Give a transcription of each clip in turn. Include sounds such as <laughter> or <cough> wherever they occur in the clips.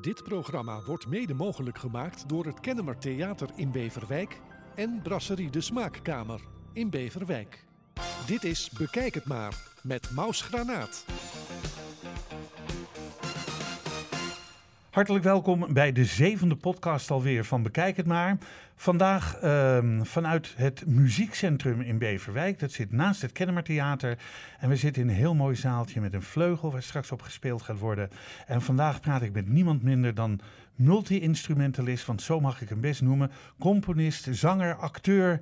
Dit programma wordt mede mogelijk gemaakt door het Kennemer Theater in Beverwijk en Brasserie de Smaakkamer in Beverwijk. Dit is Bekijk het maar met Maus Granaat. Hartelijk welkom bij de zevende podcast alweer van Bekijk het maar. Vandaag ehm, vanuit het muziekcentrum in Beverwijk. Dat zit naast het Kennemer Theater. En we zitten in een heel mooi zaaltje met een vleugel waar straks op gespeeld gaat worden. En vandaag praat ik met niemand minder dan multi-instrumentalist, want zo mag ik hem best noemen. Componist, zanger, acteur.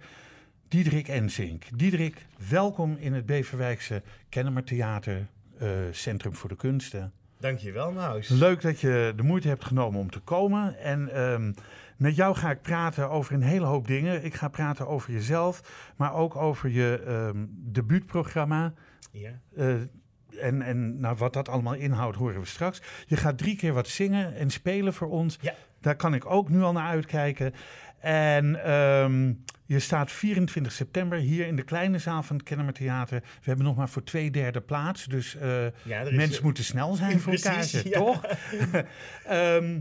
Diederik Ensink. Diederik, welkom in het Beverwijkse Kennemer Theater, eh, Centrum voor de Kunsten. Dankjewel, Maus. Leuk dat je de moeite hebt genomen om te komen. En ehm, met jou ga ik praten over een hele hoop dingen. Ik ga praten over jezelf, maar ook over je ehm, debuutprogramma. Ja. Eh, en en nou, wat dat allemaal inhoudt, horen we straks. Je gaat drie keer wat zingen en spelen voor ons. Ja. Daar kan ik ook nu al naar uitkijken. En ehm, je staat 24 september hier in de kleine zaal van het Kennemer Theater. We hebben nog maar voor twee derde plaats. Dus eh, Ja, is- mensen moeten snel zijn voor ja. toch? <laughs> Ehm,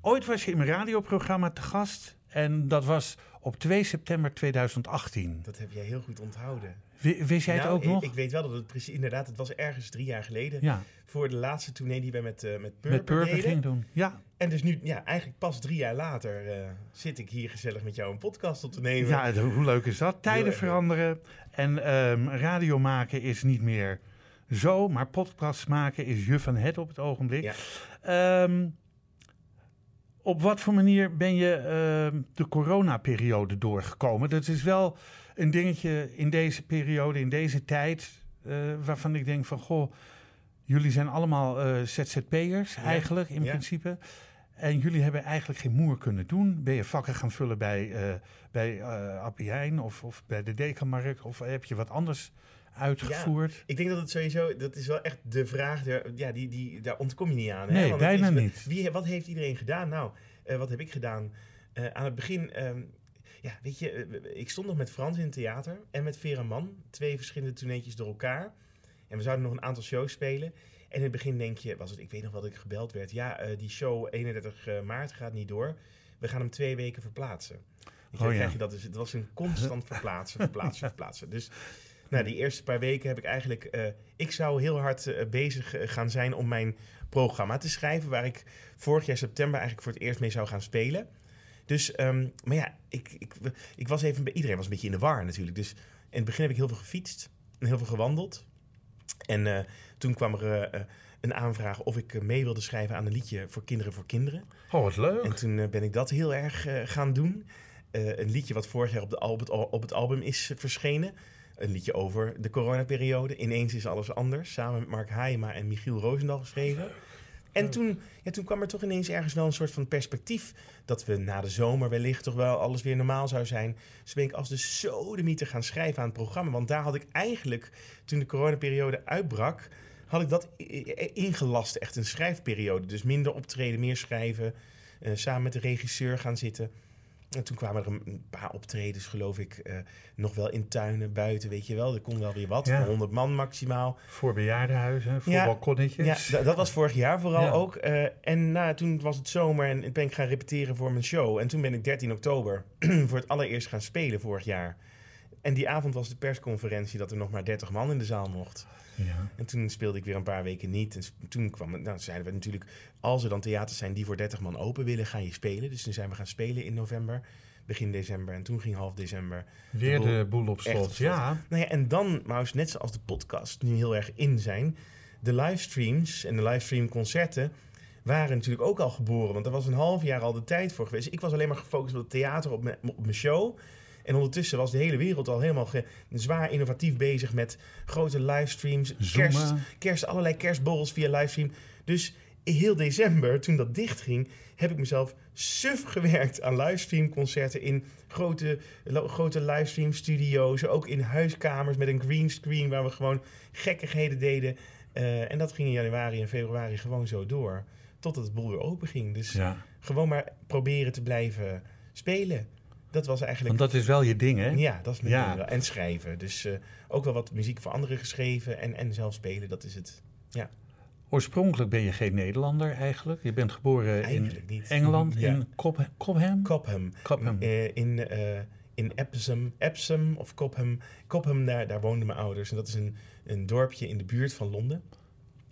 ooit was je in mijn radioprogramma te gast. En dat was op 2 september 2018. Dat heb jij heel goed onthouden. Wi- Wist jij Nou, het ook ik, nog? Ik weet wel dat het precies, inderdaad, het was ergens drie jaar geleden. ja, Voor de laatste tournee die wij met, eh met Purper, met Purper deden. ging doen. Ja, En dus nu, ja, eigenlijk pas drie jaar later eh, zit ik hier gezellig met jou een podcast op te nemen. Ja, de- hoe leuk is dat? Tijden erg veranderen. En ehm, radio maken is niet meer zo, maar podcast maken is je van het op het ogenblik. Ja. Ehm, op wat voor manier ben je ehm, de coronaperiode doorgekomen? Dat is wel een dingetje in deze periode, in deze tijd, eh, waarvan ik denk van, goh, jullie zijn allemaal eh, ZZP'ers eigenlijk in ja. principe. En jullie hebben eigenlijk geen moer kunnen doen. Ben je vakken gaan vullen bij, eh bij Appie Heijn of, of bij de Dekenmarkt? Of heb je wat anders uitgevoerd? Ik denk dat het sowieso, dat is wel echt de vraag, ja, die, die, daar ontkom je niet aan. Hè? Nee, Want bijna is- niet. Wie, wat heeft iedereen gedaan? Nou, eh, wat heb ik gedaan? Eh, aan het begin, ehm, ja, weet je, eh, ik stond nog met Frans in het theater en met Vera Mann. Twee verschillende tourneetjes door elkaar. En we zouden nog een aantal shows spelen. En in het begin denk je, was het, ik weet nog wel dat ik gebeld werd. Ja, die show 31 maart gaat niet door. We gaan hem twee weken verplaatsen. Je, Oh, ja. krijg je dat, dus het was een constant <laughs> verplaatsen, verplaatsen, verplaatsen. Dus nou, die eerste paar weken heb ik eigenlijk... eh, ik zou heel hard eh, bezig eh, gaan zijn om mijn programma te schrijven... waar ik vorig jaar september eigenlijk voor het eerst mee zou gaan spelen. Dus, ehm, maar ja, ik, ik, ik was even... Iedereen was een beetje in de war natuurlijk. Dus in het begin heb ik heel veel gefietst en heel veel gewandeld. En toen kwam er een aanvraag of ik mee wilde schrijven aan een liedje voor Kinderen voor Kinderen. Oh, wat leuk. En toen ben ik dat heel erg gaan doen. Een liedje wat vorig jaar op, de op, het, al- op het album is verschenen. Een liedje over de coronaperiode. Ineens is alles anders. Samen met Mark Haijema en Michiel Roosendal geschreven. En toen, ja, toen kwam er toch ineens ergens wel een soort van perspectief... dat we na de zomer wellicht toch wel alles weer normaal zou zijn. Dus ben ik als de sodemieter gaan schrijven aan het programma. Want daar had ik eigenlijk, toen de coronaperiode uitbrak... had ik dat ingelast, echt een schrijfperiode. Dus minder optreden, meer schrijven... eh, samen met de regisseur gaan zitten. En toen kwamen er een paar optredens, geloof ik, eh, nog wel in tuinen, buiten, weet je wel. Er kon wel weer wat, Ja. voor 100 man maximaal. Voor bejaardenhuizen, voor Ja. balkonnetjes. Ja, da- dat was vorig jaar vooral Ja. ook. Eh, en nou, toen was het zomer en ben ik gaan repeteren voor mijn show. En toen ben ik 13 oktober <clears throat> voor het allereerst gaan spelen vorig jaar. En die avond was de persconferentie dat er nog maar 30 man in de zaal mocht. Ja. En toen speelde ik weer een paar weken niet. En toen kwam het, nou, zeiden we natuurlijk, als er dan theaters zijn die voor 30 man open willen, ga je spelen. Dus toen zijn we gaan spelen in november, begin december. En toen ging half december Weer De boel- de boel op slot. Ja, nou ja, en dan, Maus, net zoals de podcast nu heel erg in zijn, de livestreams en de livestreamconcerten waren natuurlijk ook al geboren. Want er was een half jaar al de tijd voor geweest. Ik was alleen maar gefocust op het theater, op mijn, op mijn show. En ondertussen was de hele wereld al helemaal ge- zwaar innovatief bezig met grote livestreams, Zoomen. kerst, kerst, allerlei kerstborrels via livestream. Dus heel december, toen dat dichtging, heb ik mezelf suf gewerkt aan livestreamconcerten in grote, grote livestream studio's. Ook in huiskamers met een green screen waar we gewoon gekkigheden deden. Eh, en dat ging in januari en februari gewoon zo door. Totdat het boel weer open ging. Dus ja. gewoon maar proberen te blijven spelen. Dat was eigenlijk... Want dat is wel je ding, hè? Ja, dat is mijn Ja. ding wel. En schrijven. Dus eh, ook wel wat muziek voor anderen geschreven en, en zelf spelen, dat is het. Ja. oorspronkelijk ben je geen Nederlander eigenlijk. Je bent geboren Eigenlijk in niet. Engeland, Ja. in Cobham. Cobham? Cobham. Cobham. Eh, in, eh, in Epsom, Epsom of Cobham. Cobham, daar, daar woonden mijn ouders. En dat is een, een dorpje in de buurt van Londen.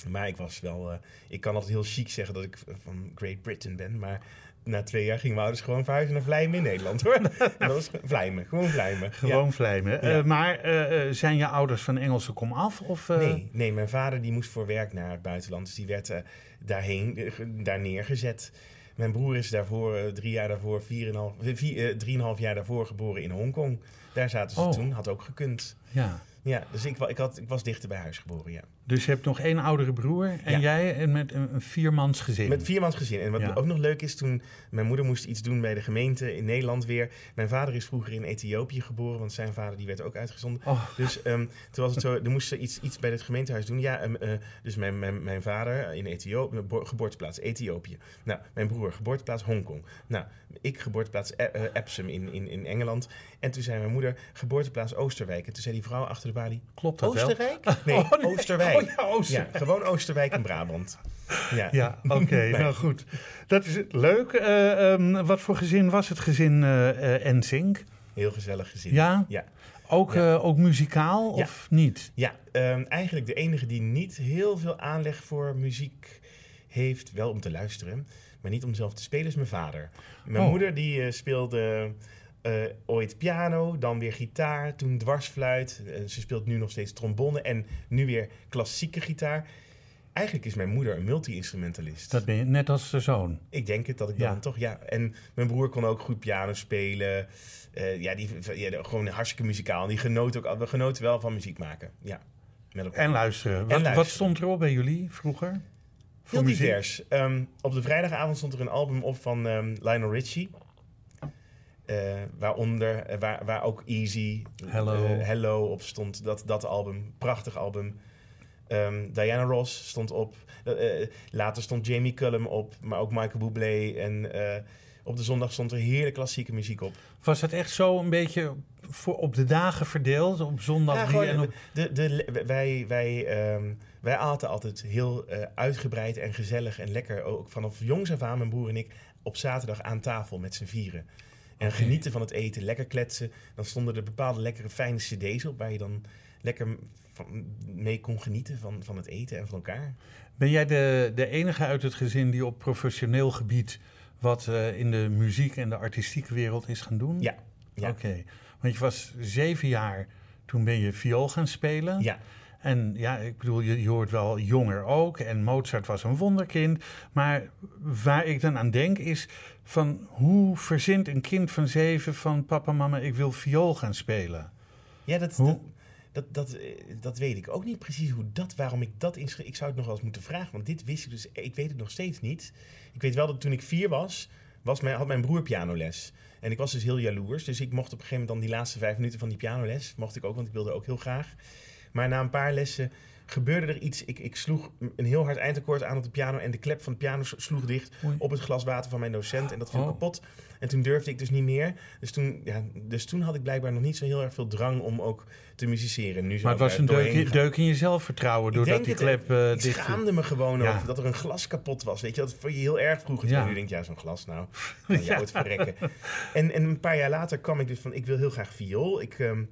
Maar ik was wel... ik kan altijd heel chic zeggen dat ik van Great Britain ben. Maar na twee jaar gingen mijn ouders gewoon verhuizen naar Vlijmen in Nederland, hoor. En <laughs> dat was Vlijmen, gewoon Vlijmen. Gewoon vlijmen. Ja. Eh, maar eh, eh, zijn je ouders van Engelse komaf? Of, eh, Nee, nee, mijn vader die moest voor werk naar het buitenland. Dus die werd daarheen, daar neergezet. Mijn broer is daarvoor, drie jaar daarvoor, vier en half, vier, drieënhalf jaar daarvoor geboren in Hongkong. Daar zaten ze Oh. toen, had ook gekund. Ja. Ja, dus ik, ik, had, ik was dichter bij huis geboren, ja. Dus je hebt nog één oudere broer en Ja. jij en met een, een viermans gezin. Met viermans gezin. En wat Ja. ook nog leuk is, toen mijn moeder moest iets doen bij de gemeente in Nederland weer. Mijn vader is vroeger in Ethiopië geboren, want zijn vader die werd ook uitgezonden. Oh, Dus ehm, toen was het zo, er moest ze iets, iets bij het gemeentehuis doen. Ja, ehm, eh, dus mijn, mijn, mijn vader in Ethiopië, bo- geboorteplaats Ethiopië. Nou, mijn broer geboorteplaats Hongkong. Nou, ik geboorteplaats E- eh, Epsom in, in, in Engeland. En toen zei mijn moeder geboorteplaats Oosterwijk. En toen zei die vrouw achter de balie, klopt dat wel? Oostenrijk? <laughs> Nee, Oh, nee. Oosterwijk. Oh, ja, Ooster- Ja, gewoon Oosterwijk in Brabant. Ja. Ja, oké, nou goed. Dat is leuk. Eh, ehm, wat voor gezin was het gezin NSYNC? Heel gezellig gezin. Ja? Ja. Ook, Ja. ook muzikaal Ja. of niet? Ja, ehm, eigenlijk de enige die niet heel veel aanleg voor muziek heeft, wel om te luisteren, maar niet om zelf te spelen, is mijn vader. Mijn Oh. moeder die speelde eh, ooit piano, dan weer gitaar, toen dwarsfluit. Eh, ze speelt nu nog steeds trombone en nu weer klassieke gitaar. Eigenlijk is mijn moeder een multi-instrumentalist. Dat ben je net als de zoon. Ik denk het dat ik Ja. dan toch, ja. En mijn broer kon ook goed piano spelen. Eh, ja, die, ja, gewoon hartstikke muzikaal. Die genoot ook, we genoten wel van muziek maken. Ja, met elkaar. En luisteren. Wat, luisteren. wat stond er op bij jullie vroeger? Heel divers. Ehm, op de vrijdagavond stond er een album op van ehm, Lionel Richie. Eh, waaronder, eh, waar, waar ook Easy, Hello. eh, Hello op stond. Dat, dat album, prachtig album. Ehm, Diana Ross stond op. Later stond Jamie Cullum op, maar ook Michael Bublé. En op de zondag stond er heerlijke klassieke muziek op. Was het echt zo een beetje voor, op de dagen verdeeld? Op zondag Ja, gewoon, en op... de, de, wij, wij, ehm, wij aten altijd heel uitgebreid en gezellig en lekker. Ook vanaf jongs af aan, mijn broer en ik, op zaterdag aan tafel met z'n vieren. En genieten van het eten, lekker kletsen. Dan stonden er bepaalde lekkere fijne cd's op... waar je dan lekker van, mee kon genieten van, van het eten en van elkaar. Ben jij de, de enige uit het gezin die op professioneel gebied... wat eh, in de muziek en de artistieke wereld is gaan doen? Ja, ja. Oké, want je was zeven jaar, toen ben je viool gaan spelen. Ja, En ja, ik bedoel, je, je hoort wel jonger ook. En Mozart was een wonderkind. Maar waar ik dan aan denk is van hoe verzint een kind van zeven van papa, mama, ik wil viool gaan spelen? ja dat, dat, dat, eh, dat weet ik ook niet precies hoe dat, waarom ik dat inschreef. Ik zou het nog wel eens moeten vragen, want dit wist ik dus. Ik weet het nog steeds niet. Ik weet wel dat toen ik vier was, was mijn, had mijn broer pianoles. En ik was dus heel jaloers. Dus ik mocht op een gegeven moment dan die laatste vijf minuten van die pianoles. Mocht ik ook, want ik wilde ook heel graag. Maar na een paar lessen gebeurde er iets. Ik, ik sloeg een heel hard eindakkoord aan op de piano. En de klep van de piano sloeg dicht Oei. op het glas water van mijn docent. En dat viel Oh. kapot. En toen durfde ik dus niet meer. Dus toen, ja, dus toen had ik blijkbaar nog niet zo heel erg veel drang om ook te musiceren. Nu Maar het ik was een deuk, in- gaan. deuk in je zelfvertrouwen Ik doordat die het, klep eh, Ik dicht schaamde me gewoon Ja. over dat er een glas kapot was. Weet je, dat vond je heel erg vroeger. Ja. Ja. Nu denk je, ja, zo'n glas nou. <laughs> Ja. ooit verrekken. En, en een paar jaar later kwam ik dus van, ik wil heel graag viool. Ik, ehm,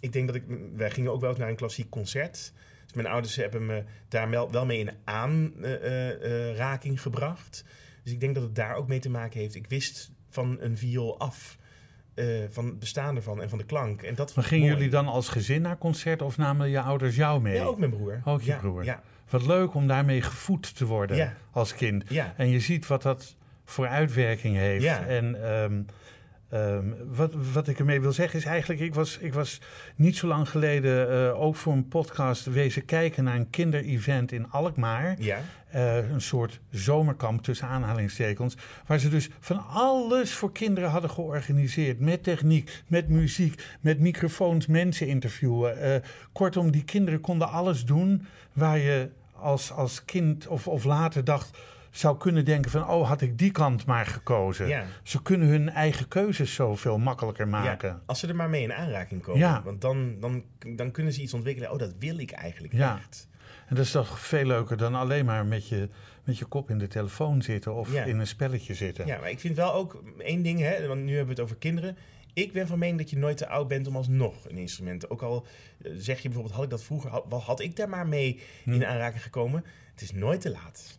ik denk dat ik, wij gingen ook wel eens naar een klassiek concert. Dus mijn ouders hebben me daar wel, wel mee in aanraking gebracht. Dus ik denk dat het daar ook mee te maken heeft. Ik wist van een viool af. eh, van het bestaan ervan en van de klank. En dat Maar gingen mooi. jullie dan als gezin naar concert of namen je ouders jou mee? Ja, ook mijn broer. Ook je ja, broer. Ja, Wat leuk om daarmee gevoed te worden Ja. als kind. ja. En je ziet wat dat voor uitwerking heeft. Ja. En ehm, ehm, wat, wat ik ermee wil zeggen is eigenlijk, ik was, ik was niet zo lang geleden eh, ook voor een podcast wezen kijken naar een kinderevent in Alkmaar. ja. Eh, een soort zomerkamp tussen aanhalingstekens. Waar ze dus van alles voor kinderen hadden georganiseerd. Met techniek, met muziek, met microfoons, mensen interviewen. Eh, kortom, die kinderen konden alles doen waar je als, als kind of, of later dacht. Zou kunnen denken van, oh, had ik die kant maar gekozen. Ja. Ze kunnen hun eigen keuzes zoveel makkelijker maken. Ja, als ze er maar mee in aanraking komen. Ja. Want dan, dan, dan kunnen ze iets ontwikkelen. Oh, dat wil ik eigenlijk Ja. echt. En dat is toch veel leuker dan alleen maar met je, met je kop in de telefoon zitten of in een spelletje zitten. Ja, maar ik vind wel ook één ding, hè, want nu hebben we het over kinderen. Ik ben van mening dat je nooit te oud bent om alsnog een instrument. Ook al eh, zeg je bijvoorbeeld, had ik dat vroeger, had, wat had ik daar maar mee Hm. in aanraking gekomen. Het is nooit te laat.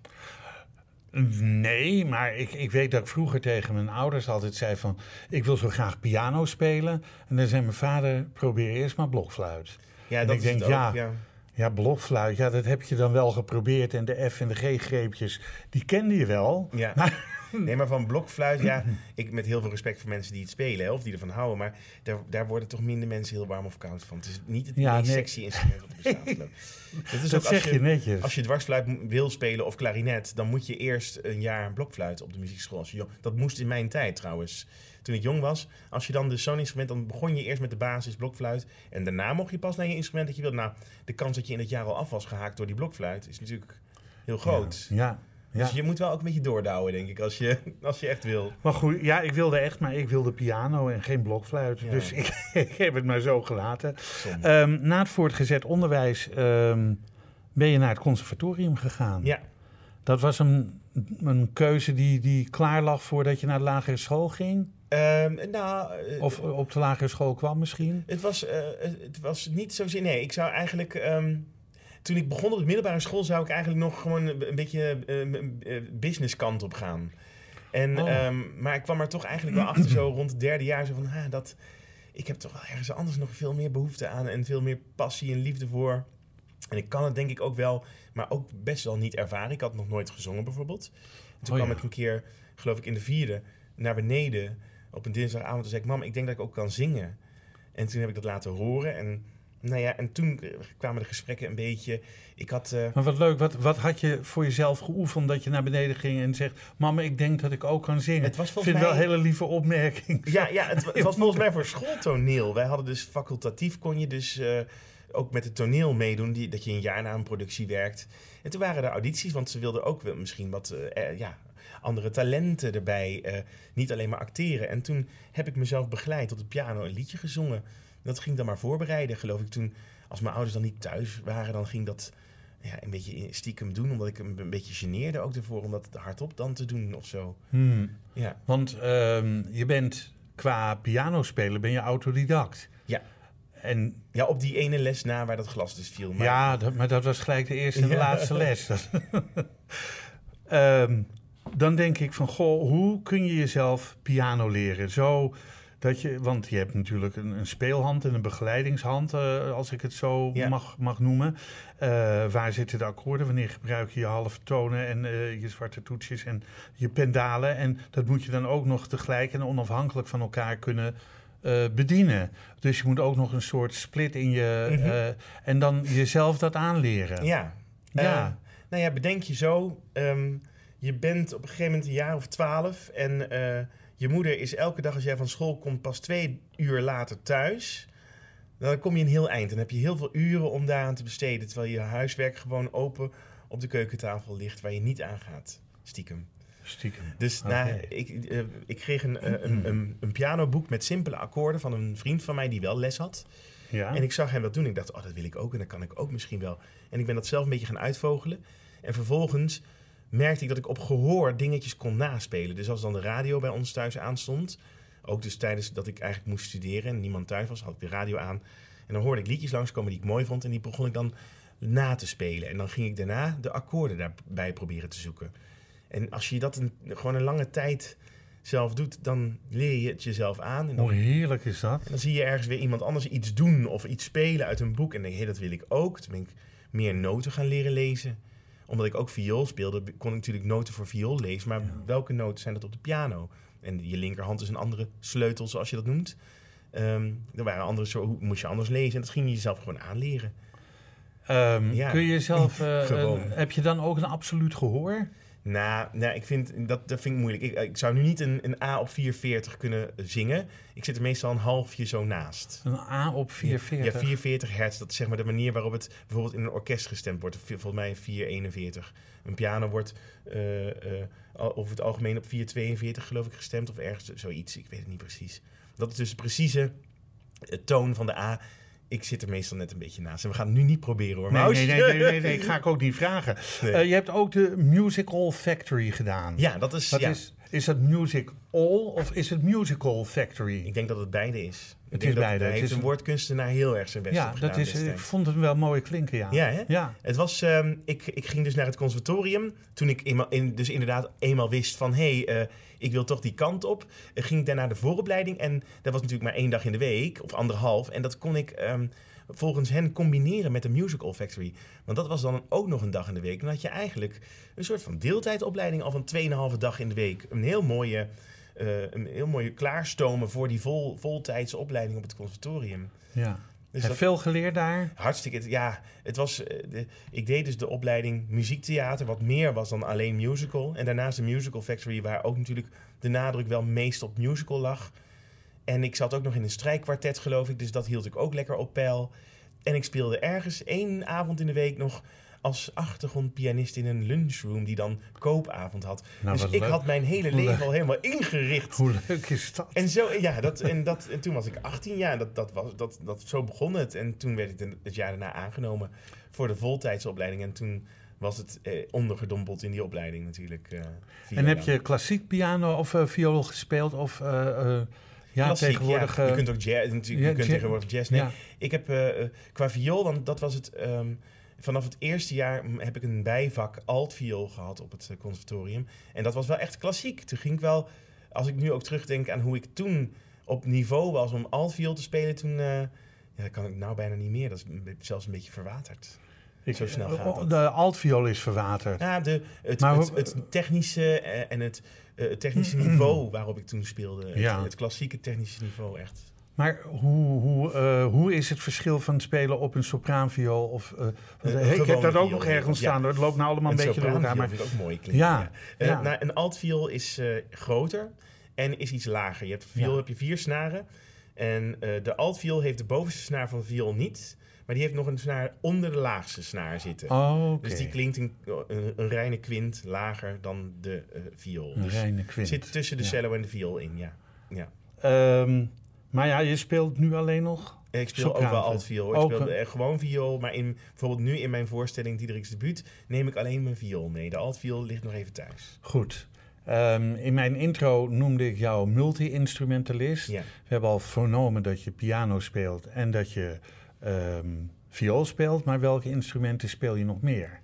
Nee, maar ik, ik weet dat ik vroeger tegen mijn ouders altijd zei van... ik wil zo graag piano spelen. En dan zei mijn vader, probeer eerst maar blokfluit. Ja, En dat ik is denk, het ook, ja, ja. Ja, blokfluit, ja, dat heb je dan wel geprobeerd. En de F en de G-greepjes, die kende je wel. Ja. Maar- Nee, maar van blokfluit, ja, ik met heel veel respect voor mensen die het spelen hè, of die ervan houden, maar daar, daar worden toch minder mensen heel warm of koud van. Het is niet het Ja, meest nee. sexy instrument wat er bestaat. Het <laughs> is dat ook als zeg je netjes. Als je dwarsfluit wil spelen of klarinet, dan moet je eerst een jaar een blokfluit op de muziekschool. Je dat moest in mijn tijd trouwens. Toen ik jong was, als je dan dus zo'n instrument, dan begon je eerst met de basis blokfluit. En daarna mocht je pas naar je instrument dat je wilde. Nou, de kans dat je in het jaar al af was gehaakt door die blokfluit is natuurlijk heel groot. Ja, ja. Dus je moet wel ook een beetje doordouwen, denk ik, als je, <laughs> als je echt wil. Maar goed, ja, ik wilde echt, maar ik wilde piano en geen blokfluit. Ja. Dus ik, <laughs> ik heb het maar zo gelaten. Ehm, na het voortgezet onderwijs ehm, ben je naar het conservatorium gegaan. ja, Dat was een, een keuze die, die klaar lag voordat je naar de lagere school ging? Ehm, nou, eh, Of op de lagere school kwam misschien? Het was, eh, het was niet zozeer. Nee, ik zou eigenlijk. Toen ik begon op de middelbare school, zou ik eigenlijk nog gewoon een beetje eh, eh, business kant op gaan. En, Oh. ehm, maar ik kwam er toch eigenlijk wel achter, zo rond het derde jaar, zo van ah, dat. Ik heb toch wel ergens anders nog veel meer behoefte aan en veel meer passie en liefde voor. En ik kan het denk ik ook wel, maar ook best wel niet ervaren. Ik had nog nooit gezongen bijvoorbeeld. En toen Oh, kwam ja. ik een keer, geloof ik in de vierde, naar beneden op een dinsdagavond. Toen zei ik, mam, ik denk dat ik ook kan zingen. En toen heb ik dat laten horen. En, nou ja, en toen eh, kwamen de gesprekken een beetje. Ik had. eh, Maar wat leuk, wat, wat had je voor jezelf geoefend dat je naar beneden ging en zegt... Mama, ik denk dat ik ook kan zingen. Het was Ik volgens vind het wel mij- een hele lieve opmerking. ja, ja het, wa- het was volgens <laughs> mij voor schooltoneel. Wij hadden dus facultatief, kon je dus eh, ook met het toneel meedoen. Die, dat je een jaar na een productie werkt. En toen waren er audities, want ze wilden ook wel misschien wat ja, andere talenten erbij. niet alleen maar acteren. En toen heb ik mezelf begeleid op de piano een liedje gezongen. Dat ging ik dan maar voorbereiden, geloof ik. Toen, als mijn ouders dan niet thuis waren, dan ging dat ja, een beetje stiekem doen. Omdat ik hem een beetje geneerde ook ervoor om dat hardop dan te doen of zo. Hmm. Ja, Want ehm, je bent qua pianospelen ben je autodidact. Ja. En ja op die ene les na waar dat glas dus viel. Maar ja, dat, maar dat was gelijk de eerste en de Ja. laatste les. <laughs> Ehm, dan denk ik van, goh, hoe kun je jezelf piano leren? Zo dat je, want je hebt natuurlijk een, een speelhand en een begeleidingshand, eh, als ik het zo Ja. mag, mag noemen. Eh, waar zitten de akkoorden? Wanneer gebruik je je halve tonen en eh, je zwarte toetsjes en je pendalen? En dat moet je dan ook nog tegelijk en onafhankelijk van elkaar kunnen bedienen. Dus je moet ook nog een soort split in je. Mhm. en dan jezelf dat aanleren. Ja. Ja. Nou ja, bedenk je zo. ehm, je bent op een gegeven moment een jaar of twaalf. En je moeder is elke dag als jij van school komt pas twee uur later thuis. Dan kom je een heel eind. Dan heb je heel veel uren om daaraan te besteden. Terwijl je huiswerk gewoon open op de keukentafel ligt. Waar je niet aan gaat. Stiekem. Stiekem. Dus nou, ik, eh, ik kreeg een, eh, een, een, een pianoboek met simpele akkoorden van een vriend van mij die wel les had. Ja. En ik zag hem dat doen. Ik dacht, oh, dat wil ik ook en dat kan ik ook misschien wel. En ik ben dat zelf een beetje gaan uitvogelen. En vervolgens merkte ik dat ik op gehoor dingetjes kon naspelen. Dus als dan de radio bij ons thuis aanstond, ook dus tijdens dat ik eigenlijk moest studeren en niemand thuis was, had ik de radio aan. En dan hoorde ik liedjes langskomen die ik mooi vond en die begon ik dan na te spelen. En dan ging ik daarna de akkoorden daarbij proberen te zoeken. En als je dat een, gewoon een lange tijd zelf doet, dan leer je het jezelf aan. En dan Hoe heerlijk is dat? en dan zie je ergens weer iemand anders iets doen of iets spelen uit een boek. En denk je, hé, dat wil ik ook. Toen ben ik meer noten gaan leren lezen. Omdat ik ook viool speelde, kon ik natuurlijk noten voor viool lezen. Maar welke noten zijn dat op de piano? En je linkerhand is een andere sleutel, zoals je dat noemt. Ehm, er waren andere soorten, hoe moest je anders lezen? En dat ging je jezelf gewoon aanleren. Ehm, Ja. Kun je zelf, <laughs> eh, een- heb je dan ook een absoluut gehoor? Nou, nou ik vind, dat, dat vind ik moeilijk. Ik, ik zou nu niet een, een A op 440 kunnen zingen. Ik zit er meestal een halfje zo naast. Een A op 440? Ja, 440 hertz. Dat is zeg maar de manier waarop het bijvoorbeeld in een orkest gestemd wordt. Volgens mij 441. Een piano wordt eh, eh, over het algemeen op 442 geloof ik gestemd. Of ergens zoiets. Ik weet het niet precies. Dat is dus de precieze eh, toon van de A ik zit er meestal net een beetje naast. En we gaan het nu niet proberen hoor. Nee, nee, nee, nee, ik <laughs> ga ik ook niet vragen. Eh, je hebt ook de Musical Factory gedaan. Ja, dat is. Is, is dat Music All of is het Musical Factory? Ik denk dat het beide is. Het is beide. Het heeft een woordkunstenaar heel erg zijn best ja, dat is, ik vond het wel mooi klinken, ja. Ja, hè? Ja. Het was, ehm, ik, ik ging dus naar het conservatorium. Toen ik eenmaal, in, dus inderdaad eenmaal wist van... hé, hey, eh, ik wil toch die kant op. eh, ging ik daarna de vooropleiding. En dat was natuurlijk maar één dag in de week. Of anderhalf. En dat kon ik ehm, volgens hen combineren met de Musical Factory. Want dat was dan ook nog een dag in de week. Dan had je eigenlijk een soort van deeltijdopleiding... al van 2,5 dag in de week. Een heel mooie... eh, een heel mooie klaarstomen voor die vol, voltijdse opleiding op het conservatorium. ja. Dus Heb veel geleerd daar? Hartstikke, ja. Het was, eh, de, ik deed dus de opleiding muziektheater, wat meer was dan alleen musical. En daarnaast de Musical Factory, waar ook natuurlijk de nadruk wel meest op musical lag. En ik zat ook nog in een strijkkwartet, geloof ik, dus dat hield ik ook lekker op peil. En ik speelde ergens één avond in de week nog als achtergrondpianist in een lunchroom die dan koopavond had. Nou, dus ik leuk. had mijn hele Hoe leven leuk. al helemaal ingericht Hoe leuk is dat? en, zo, ja, dat, en, dat, en toen was ik 18 jaar. Dat, dat was, dat, dat, zo begon het. En toen werd ik het, het jaar daarna aangenomen voor de voltijdse opleiding. En toen was het eh, ondergedompeld in die opleiding natuurlijk. eh, En heb je klassiek piano of eh, viool gespeeld? Of eh, ja, Klassiek, tegenwoordig... ja. Je kunt ook jazz, natuurlijk, ja, je kunt jazz- tegenwoordig jazz. Nee, ja. ik heb qua viool, want dat was het... ehm, vanaf het eerste jaar heb ik een bijvak altviool gehad op het eh, conservatorium. En dat was wel echt klassiek. Toen ging ik wel, als ik nu ook terugdenk aan hoe ik toen op niveau was om altviool te spelen, toen... eh, ja, dat kan ik nou bijna niet meer. Dat is zelfs een beetje verwaterd. ik- zo snel gaat oh, dat. De altviool is verwaterd. Ja, de, het, Maar het, technische eh, en het, eh, het technische niveau <clears throat> waarop ik toen speelde. Het, Ja. het klassieke technische niveau, echt. Maar hoe, hoe, eh, hoe is het verschil van het spelen op een sopraanviool? Of, eh, hey, ik heb dat ook nog ergens ja. staan. Het loopt nou allemaal een, beetje door elkaar. Maar, vind ik ook mooi klinken. Ja, Eh, ja. nou, een altviool is eh, groter en is iets lager. Je hebt viool heb je vier snaren. En eh, de altviool heeft de bovenste snaar van de viool niet. Maar die heeft nog een snaar onder de laagste snaar zitten. oh. Dus die klinkt een, een, een reine kwint lager dan de eh, viool. Een Dus reine kwint. zit tussen de cello en de viool in, ja. ja. Ehm, maar ja, je speelt nu alleen nog... Ik speel ook wel altviool. Ik Ook, speel gewoon viool. Maar in, bijvoorbeeld nu in mijn voorstelling Diederik's debuut... neem ik alleen mijn viool mee. De altviool ligt nog even thuis. Goed. Ehm, in mijn intro noemde ik jou multi-instrumentalist. Ja. We hebben al vernomen dat je piano speelt en dat je ehm, viool speelt. Maar welke instrumenten speel je nog meer?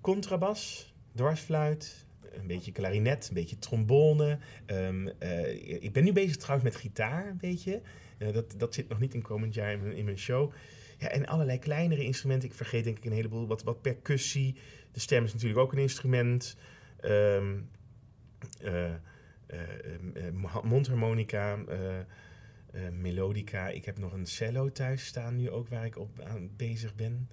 Contrabas, dwarsfluit, een beetje klarinet, een beetje trombone. Ehm, eh, ik ben nu bezig trouwens met gitaar, een beetje. Eh, dat, dat zit nog niet in komend jaar in mijn, show. Ja, en allerlei kleinere instrumenten. Ik vergeet denk ik een heleboel. Wat, wat percussie. De stem is natuurlijk ook een instrument. Ehm, eh, mondharmonica, melodica. Ik heb nog een cello thuis staan nu ook waar ik op aan bezig ben.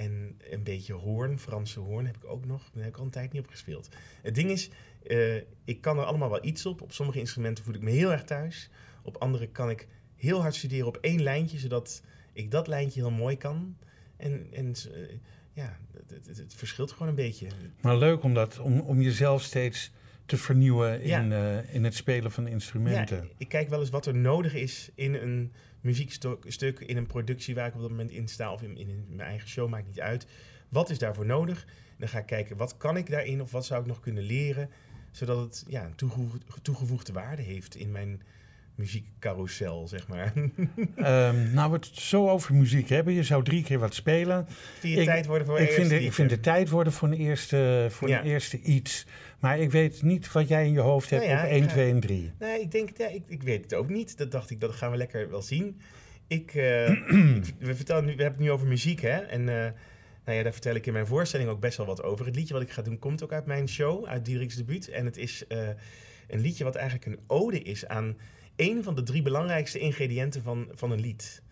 En een beetje hoorn, Franse hoorn heb ik ook nog. Daar heb ik al een tijd niet op gespeeld. Het ding is, eh, ik kan er allemaal wel iets op. Op sommige instrumenten voel ik me heel erg thuis. Op andere kan ik heel hard studeren op één lijntje, zodat ik dat lijntje heel mooi kan. En, en eh, ja, het, het, het verschilt gewoon een beetje. Maar leuk om, dat, om, om jezelf steeds te vernieuwen Ja. in, eh, in het spelen van instrumenten. Ja, ik kijk wel eens wat er nodig is in een muziekstuk, stuk, in een productie waar ik op dat moment in sta, of in, in mijn eigen show, maakt niet uit. Wat is daarvoor nodig? En dan ga ik kijken, wat kan ik daarin of wat zou ik nog kunnen leren, zodat het ja, een toegevoegde, toegevoegde waarde heeft in mijn muziekcarousel, zeg maar. <laughs> Ehm, nou, we het zo over muziek hebben. Je zou drie keer wat spelen. Vind je Ik- tijd worden voor Ik vind, de, ik vind de tijd worden voor een eerste, voor Ja. een eerste iets. Maar ik weet niet wat jij in je hoofd hebt Nou ja, op ik 1, ga- 2 en 3. Nee, ik denk, ja, ik, ik weet het ook niet. Dat dacht ik, dat gaan we lekker wel zien. Ik, eh, <clears throat> ik- we, vertellen nu, we hebben het nu over muziek, hè? En eh, nou ja, daar vertel ik in mijn voorstelling ook best wel wat over. Het liedje wat ik ga doen komt ook uit mijn show, uit Diederik's debuut. En het is eh, een liedje wat eigenlijk een ode is aan een van de drie belangrijkste ingrediënten van, van een lied.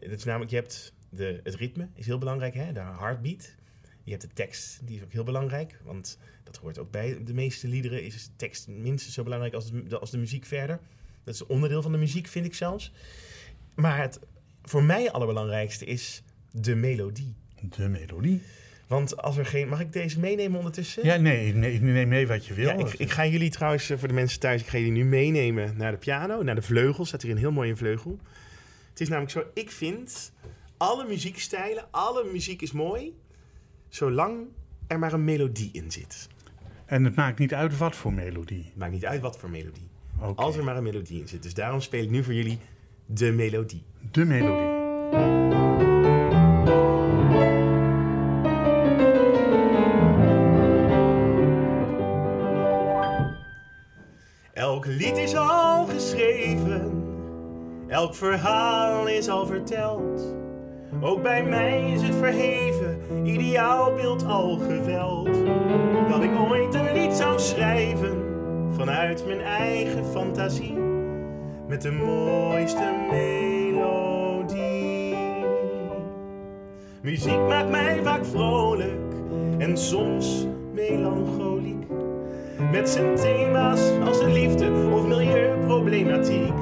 Dat is namelijk, je hebt de, het ritme, is heel belangrijk, hè? de heartbeat. Je hebt de tekst, die is ook heel belangrijk, want dat hoort ook bij de meeste liederen. Is de tekst minstens zo belangrijk als de, als de muziek verder. Dat is een onderdeel van de muziek, vind ik zelfs. Maar het voor mij allerbelangrijkste is de melodie. De melodie. Want als er geen... Mag ik deze meenemen ondertussen? Ja, nee, nee, neem mee wat je wil. Ja, ik, ik ga jullie trouwens, eh, voor de mensen thuis, ik ga jullie nu meenemen naar de piano, naar de vleugel. Staat hier een heel mooie vleugel. Het is namelijk zo, ik vind, alle muziekstijlen, alle muziek is mooi, zolang er maar een melodie in zit. En het maakt niet uit wat voor melodie. Maakt niet uit wat voor melodie. Als er maar een melodie in zit. Dus daarom speel ik nu voor jullie de melodie. De melodie. Elk lied is al geschreven, elk verhaal is al verteld. Ook bij mij is het verheven, ideaalbeeld al geveld. Dat ik ooit een schrijven, vanuit mijn eigen fantasie. Met de mooiste melodie. Muziek maakt mij vaak vrolijk en soms melancholiek. Met zijn thema's als de liefde of milieuproblematiek.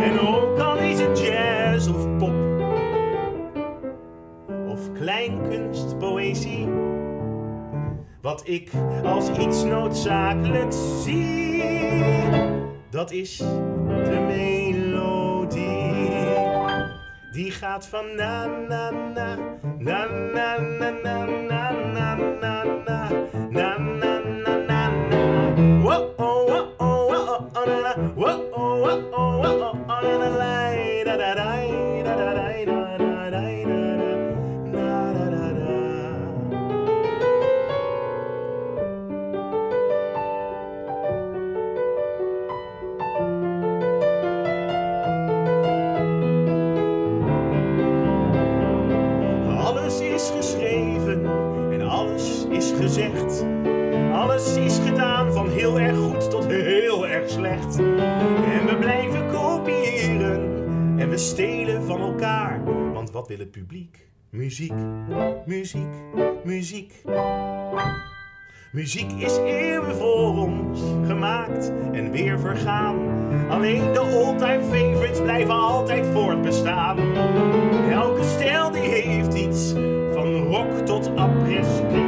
En ook al is het jazz of pop. Of kleinkunst, poëzie. Wat ik als iets noodzakelijks zie. Dat is de melodie. Die gaat van na na na na na na na na na na na na na na na na Whoa oh whoa oh whoa oh na na Whoa oh whoa oh whoa oh na na wil het publiek? Muziek, muziek, muziek. Muziek is eeuwen voor ons gemaakt en weer vergaan. Alleen de all-time favorites blijven altijd voortbestaan. Elke stijl die heeft iets, van rock tot après-ski.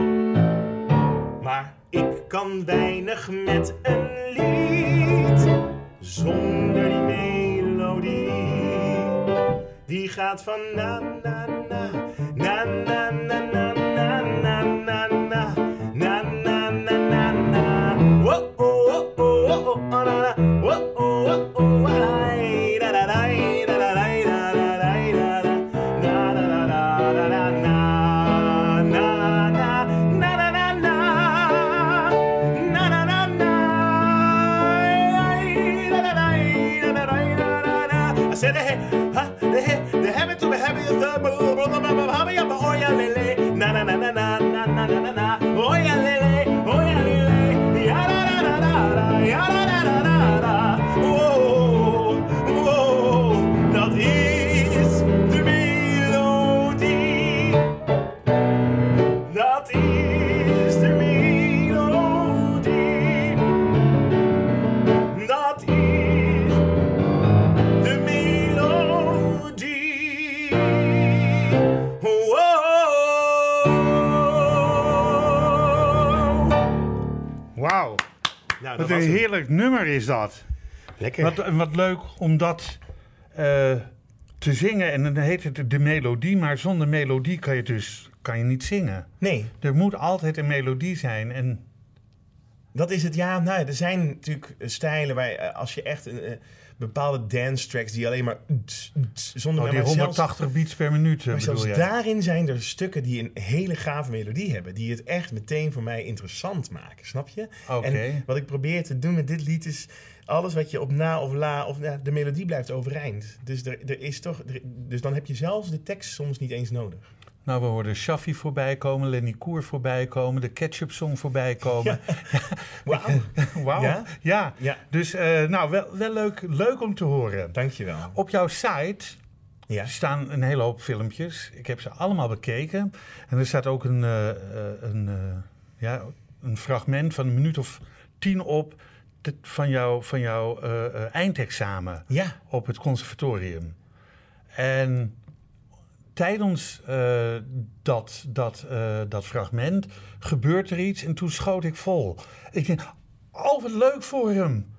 Maar ik kan weinig met een lied zonder van na na na na na na na. Een heerlijk nummer is dat. Lekker. Wat, wat leuk om dat eh, te zingen. En dan heet het de melodie, maar zonder melodie kan je dus kan je niet zingen. Nee, Er moet altijd een melodie zijn. En dat is het. Ja, nou, er zijn natuurlijk eh, stijlen waar eh, als je echt een, bepaalde dance tracks die alleen maar zonder oh, die maar zelfs- 180 beats per minuut Maar zelfs daarin zijn er stukken die een hele gave melodie hebben. Die het echt meteen voor mij interessant maken. Snap je? En wat ik probeer te doen met dit lied is... Alles wat je op na of la... Of, de melodie blijft overeind. Dus, er, er is toch, er- dus dan heb je zelfs de tekst soms niet eens nodig. Nou, we hoorden Shaffi voorbij komen, Lenny Koer voorbij komen, de Ketchup Song voorbij komen. <laughs> Wauw. Ja? Ja? Ja, Dus, eh, nou, wel, wel leuk, leuk om te horen. dankjewel. Op jouw site Ja. staan een hele hoop filmpjes. Ik heb ze allemaal bekeken. En er staat ook een, eh, eh, een, ja, een fragment van een minuut of tien op te- van jouw, van jouw eindexamen Ja. op het conservatorium. En tijdens eh, dat, dat, eh, dat fragment gebeurt er iets en toen schoot ik vol. Ik denk, oh wat leuk voor hem.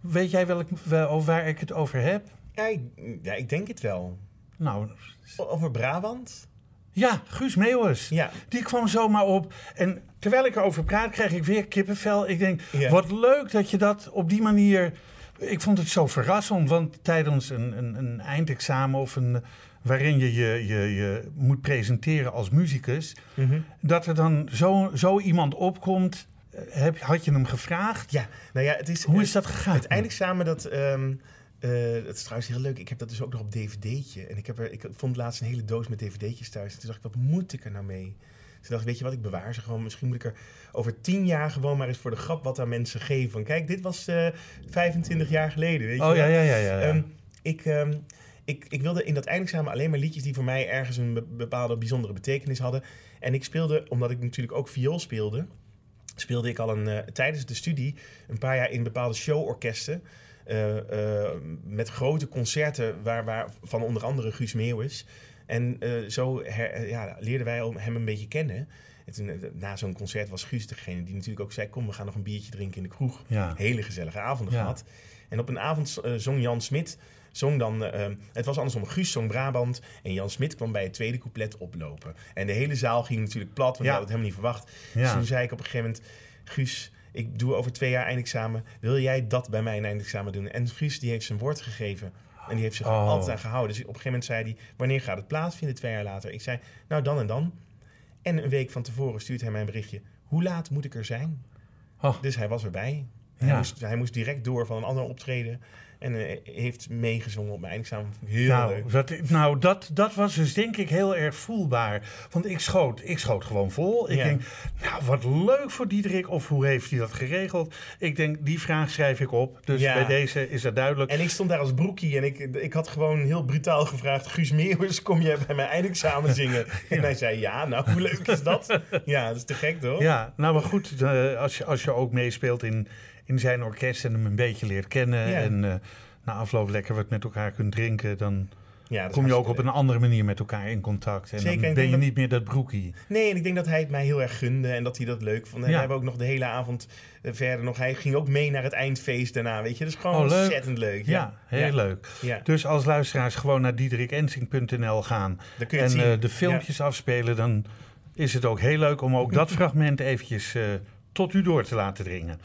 Weet jij welk, wel, waar ik het over heb? Ja, ik, ja, ik denk het wel. Nou, Over Brabant? ja, Guus Meeuwis. Ja. Die kwam zomaar op. En terwijl ik erover praat, krijg ik weer kippenvel. Ik denk, Ja. wat leuk dat je dat op die manier... Ik vond het zo verrassend, want tijdens een, een, een eindexamen of een... waarin je je, je je moet presenteren als muzikus... Mhm. dat er dan zo, zo iemand opkomt... eh, Heb, had je hem gevraagd? Ja, nou ja, het is... Hoe is dat gegaan? Het eindexamen, dat, ehm eh, dat is trouwens heel leuk. Ik heb dat dus ook nog op dvd'tje. En ik, heb er, ik vond laatst een hele doos met dvd'tjes thuis. En toen dacht ik, wat moet ik er nou mee? Toen dacht ik, weet je wat, ik bewaar ze gewoon. Misschien moet ik er over tien jaar gewoon maar eens voor de grap wat aan mensen geven. Van kijk, dit was eh 25 jaar geleden, weet je Oh wel. ja, ja. ja, ja. Ehm, ik, ehm, ik, ik wilde in dat eindexamen alleen maar liedjes die voor mij ergens een be- bepaalde bijzondere betekenis hadden. En ik speelde, omdat ik natuurlijk ook viool speelde, speelde ik al een, eh, tijdens de studie een paar jaar in bepaalde showorkesten. eh, met grote concerten waar, waar, van onder andere Guus Meeuwis. En zo her- ja, leerden wij hem een beetje kennen. En toen, na zo'n concert was Guus degene die natuurlijk ook zei... kom, we gaan nog een biertje drinken in de kroeg. Ja. Hele gezellige avonden Ja. gehad. En op een avond zong Jan Smit... Zong dan, eh, het was andersom, Guus zong Brabant en Jan Smit kwam bij het tweede couplet oplopen. En de hele zaal ging natuurlijk plat, want Ja. we hadden het helemaal niet verwacht. Dus toen zei ik op een gegeven moment, Guus, ik doe over twee jaar eindexamen. Wil jij dat bij mij een eindexamen doen? En Guus die heeft zijn woord gegeven. En die heeft zich Oh. altijd aan gehouden. Dus op een gegeven moment zei hij, wanneer gaat het plaatsvinden? Twee jaar later. Ik zei, nou dan en dan. En een week van tevoren stuurt hij mij een berichtje. Hoe laat moet ik er zijn? Oh. Dus hij was erbij. Hij, Ja. moest, hij moest direct door van een ander optreden. En eh, heeft meegezongen op mijn eindexamen. Vond ik Heel nou, leuk. dat, nou dat, dat was dus denk ik heel erg voelbaar. Want ik schoot, ik schoot gewoon vol. Ik Ja. denk, nou wat leuk voor Diederik. Of hoe heeft hij dat geregeld? Ik denk, die vraag schrijf ik op. Dus Ja. bij deze is dat duidelijk. En ik stond daar als broekie en ik, ik had gewoon heel brutaal gevraagd... Guus Meeuwis, kom jij bij mijn eindexamen zingen? <laughs> En hij zei, ja, nou, hoe leuk is dat? <laughs> Ja, dat is te gek, toch? Ja, nou maar goed, als, je, als je ook meespeelt in, in zijn orkest en hem een beetje leert kennen... Ja. en eh, na afloop lekker wat met elkaar kunt drinken... dan Ja, kom je ook op een andere manier met elkaar in contact. En Zeker, dan ben je dat- niet meer dat broekie. Nee, en ik denk dat hij het mij heel erg gunde en dat hij dat leuk vond. En Ja. we hebben ook nog de hele avond eh, verder nog... Hij ging ook mee naar het eindfeest daarna, weet je. Dat is gewoon Oh, leuk. ontzettend leuk. Ja, heel leuk. Ja, Dus als luisteraars gewoon naar diederikensing.nl gaan... en eh, de filmpjes afspelen, dan is het ook heel leuk om ook dat <laughs> fragment eventjes tot u door te laten dringen.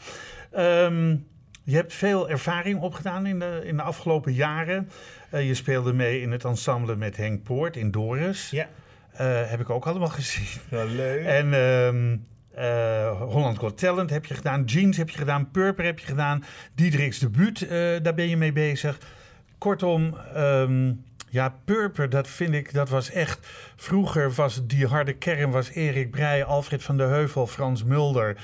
Ehm, je hebt veel ervaring opgedaan in de, in de afgelopen jaren. Eh, je speelde mee in het ensemble met Henk Poort in Doris. Ja, Eh, heb ik ook allemaal <laughs> gezien. wel leuk. En ehm, eh, Holland Got Talent heb je gedaan. Jeans heb je gedaan. Purper heb je gedaan. Diederik's debuut, daar ben je mee bezig. Kortom, ehm, ja, Purper, dat vind ik, dat was echt... Vroeger was die harde kern, was Erik Breij, Alfred van der Heuvel, Frans Mulder...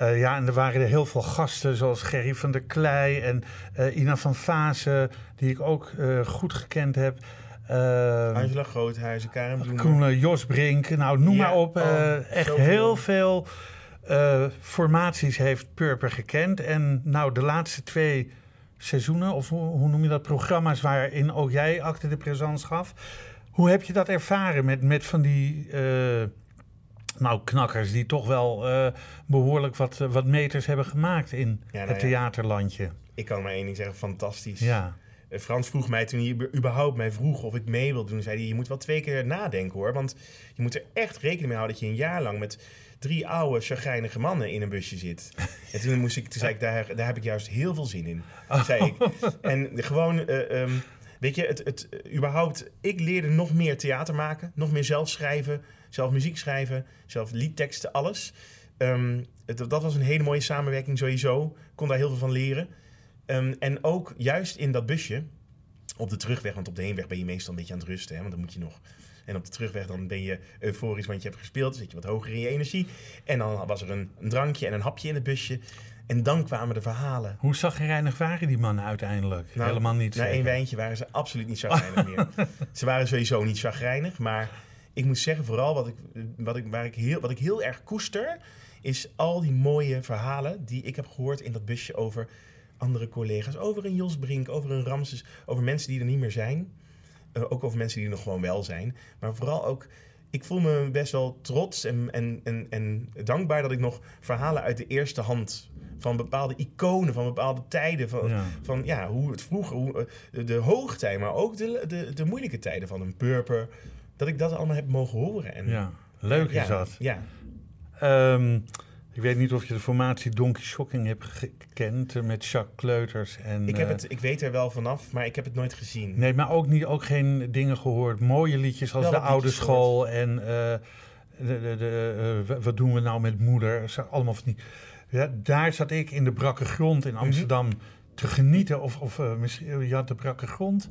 Eh, ja, en er waren er heel veel gasten, zoals Gerry van der Klei en eh, Ina van Vaassen, die ik ook eh, goed gekend heb. Ehm, Angela Groothuizen, Karen Bloemen. Koen Jos Brink, nou noem Ja, maar op. oh, echt heel veel formaties heeft Purper gekend. En nou, de laatste twee seizoenen, of hoe, hoe noem je dat, programma's waarin ook jij acte de présence gaf. Hoe heb je dat ervaren met, met van die nou, knakkers die toch wel eh, behoorlijk wat, wat meters hebben gemaakt in Ja, nou het ja. theaterlandje? Ik kan maar één ding zeggen, fantastisch. Ja, Eh, Frans vroeg mij toen hij überhaupt mij vroeg of ik mee wil doen. Zei hij, je moet wel twee keer nadenken hoor. Want je moet er echt rekening mee houden dat je een jaar lang met drie oude, chagrijnige mannen in een busje zit. <laughs> En toen, moest ik, toen zei ik, daar, daar heb ik juist heel veel zin in. Zei ik. En gewoon, eh, ehm, weet je, het, het, eh, überhaupt, ik leerde nog meer theater maken. Nog meer zelf schrijven, zelf muziek schrijven, zelf liedteksten, alles. Ehm, het- dat was een hele mooie samenwerking sowieso. Ik kon daar heel veel van leren. Ehm, en ook juist in dat busje, op de terugweg, want op de heenweg ben je meestal een beetje aan het rusten, hè, want dan moet je nog. En op de terugweg dan ben je euforisch, want je hebt gespeeld, dan zit je wat hoger in je energie. En dan was er een, een drankje en een hapje in het busje. En dan kwamen de verhalen. hoe zagrijnig waren die mannen uiteindelijk? Nou, Helemaal niet. Na één wijntje waren ze absoluut niet chagrijnig meer. <laughs> Ze waren sowieso niet chagrijnig, maar ik moet zeggen, vooral wat ik, wat ik, waar ik heel, wat ik heel erg koester, is al die mooie verhalen die ik heb gehoord in dat busje over andere collega's. Over een Jos Brink, over een Ramses, over mensen die er niet meer zijn. Eh, ook over mensen die er nog gewoon wel zijn. Maar vooral ook ik voel me best wel trots en, en, en, en dankbaar dat ik nog verhalen uit de eerste hand van bepaalde iconen, van bepaalde tijden, van Ja. van, ja hoe het vroeger, hoe, eh, de, de hoogtijden, maar ook de, de, de moeilijke tijden van een purper, dat ik dat allemaal heb mogen horen. En, Ja, leuk is dat. Ja, Ehm, ik weet niet of je de formatie Donkey Shocking hebt gekend eh, met Jacques Kleuters. En, ik, heb eh, het, ik weet er wel vanaf, maar ik heb het nooit gezien. Nee, maar ook, niet, ook geen dingen gehoord. Mooie liedjes als Wel De Oude School en eh, de, de, de, wat doen we nou met moeder? Allemaal van die. Ja, daar zat ik in de brakke grond Mhm. in Amsterdam te genieten. Of, of misschien, je had de brakke grond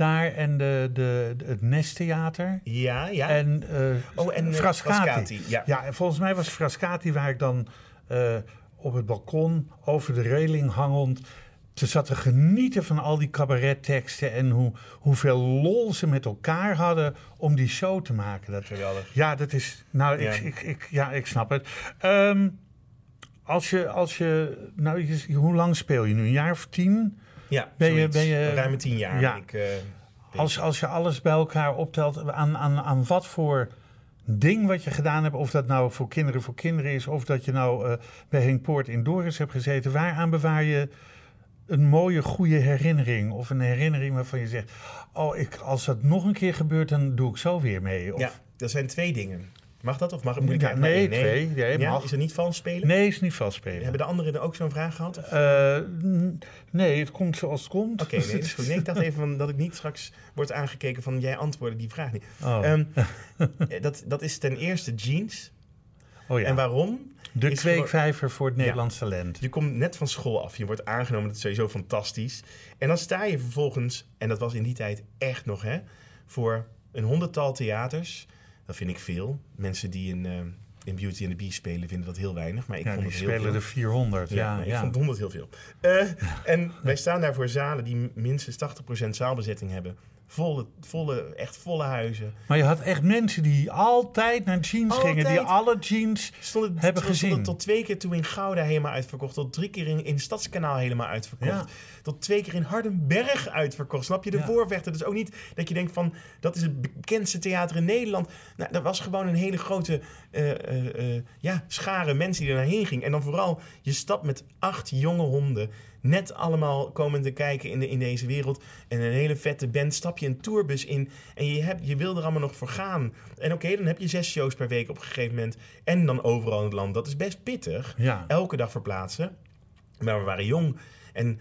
daar en de, de, het Nesttheater. Ja, ja. En, eh oh, en eh, Frascati. Frascati, Ja. Ja, en volgens mij was Frascati waar ik dan eh, op het balkon over de reling hangend te zat te genieten van al die cabaretteksten en hoe, hoeveel lol ze met elkaar hadden om die show te maken. Dat, Geweldig. ja, dat is. Nou, Ja. Ik, ik, ik, ja, ik snap het. Ehm, als je, als je, nou, je- hoe lang speel je nu? Een jaar of tien? Ja, Ben je- ben je- ruim tien jaar. Ja. Ik, eh, Als, als je alles bij elkaar optelt, aan, aan, aan wat voor ding wat je gedaan hebt, of dat nou voor kinderen voor kinderen is, of dat je nou eh, bij Henk Poort in Doris hebt gezeten, waaraan bewaar je een mooie, goede herinnering? Of een herinnering waarvan je zegt, oh, ik, als dat nog een keer gebeurt, dan doe ik zo weer mee. Of, ja, dat zijn twee dingen. Mag dat of mag, moet ik Ja, nee, twee. Nee, ja, mag. Is er niet vals spelen? Nee, is niet vastspelen. Hebben de anderen er ook zo'n vraag gehad? Eh, nee, het komt zoals het komt. Oké, nee, dat is goed. Nee, ik dacht even van, dat ik niet straks wordt aangekeken van jij antwoordde die vraag niet. Oh, Ehm, <laughs> dat, dat is ten eerste jeans. oh ja. En waarom? de kweekvijver voor het Nederlands talent. Je komt net van school af, je wordt aangenomen, dat is sowieso fantastisch. En dan sta je vervolgens, en dat was in die tijd echt nog, hè, voor een honderdtal theaters. Dat vind ik veel. Mensen die in, eh, in Beauty and the Beast spelen vinden dat heel weinig, maar ik Ja, vond die het heel spelen veel. er 400. Ja, Ja, ja, ik vond 100 heel veel. Eh, en wij staan daar voor zalen die minstens 80% zaalbezetting hebben. Volle, volle, echt volle huizen. Maar je had echt mensen die altijd naar jeans gingen, die alle jeans. Stonden, Hebben stonden gezien. tot twee keer toe in Gouda helemaal uitverkocht. Tot drie keer in, in Stadskanaal helemaal uitverkocht. Ja. Tot twee keer in Hardenberg uitverkocht. Snap je? De Ja. voorvechter. Dus ook niet dat je denkt van... dat is het bekendste theater in Nederland. Nou, dat was gewoon een hele grote eh, eh, eh, ja, schare mensen die er naarheen ging. En dan vooral, je stapt met acht jonge honden... net allemaal komen te kijken in, de, in deze wereld... en een hele vette band stap je een tourbus in... en je, hebt, je wil er allemaal nog voor gaan. En oké, dan heb je zes shows per week op een gegeven moment... en dan overal in het land. Dat is best pittig. Ja. Elke dag verplaatsen. Maar we waren jong. En,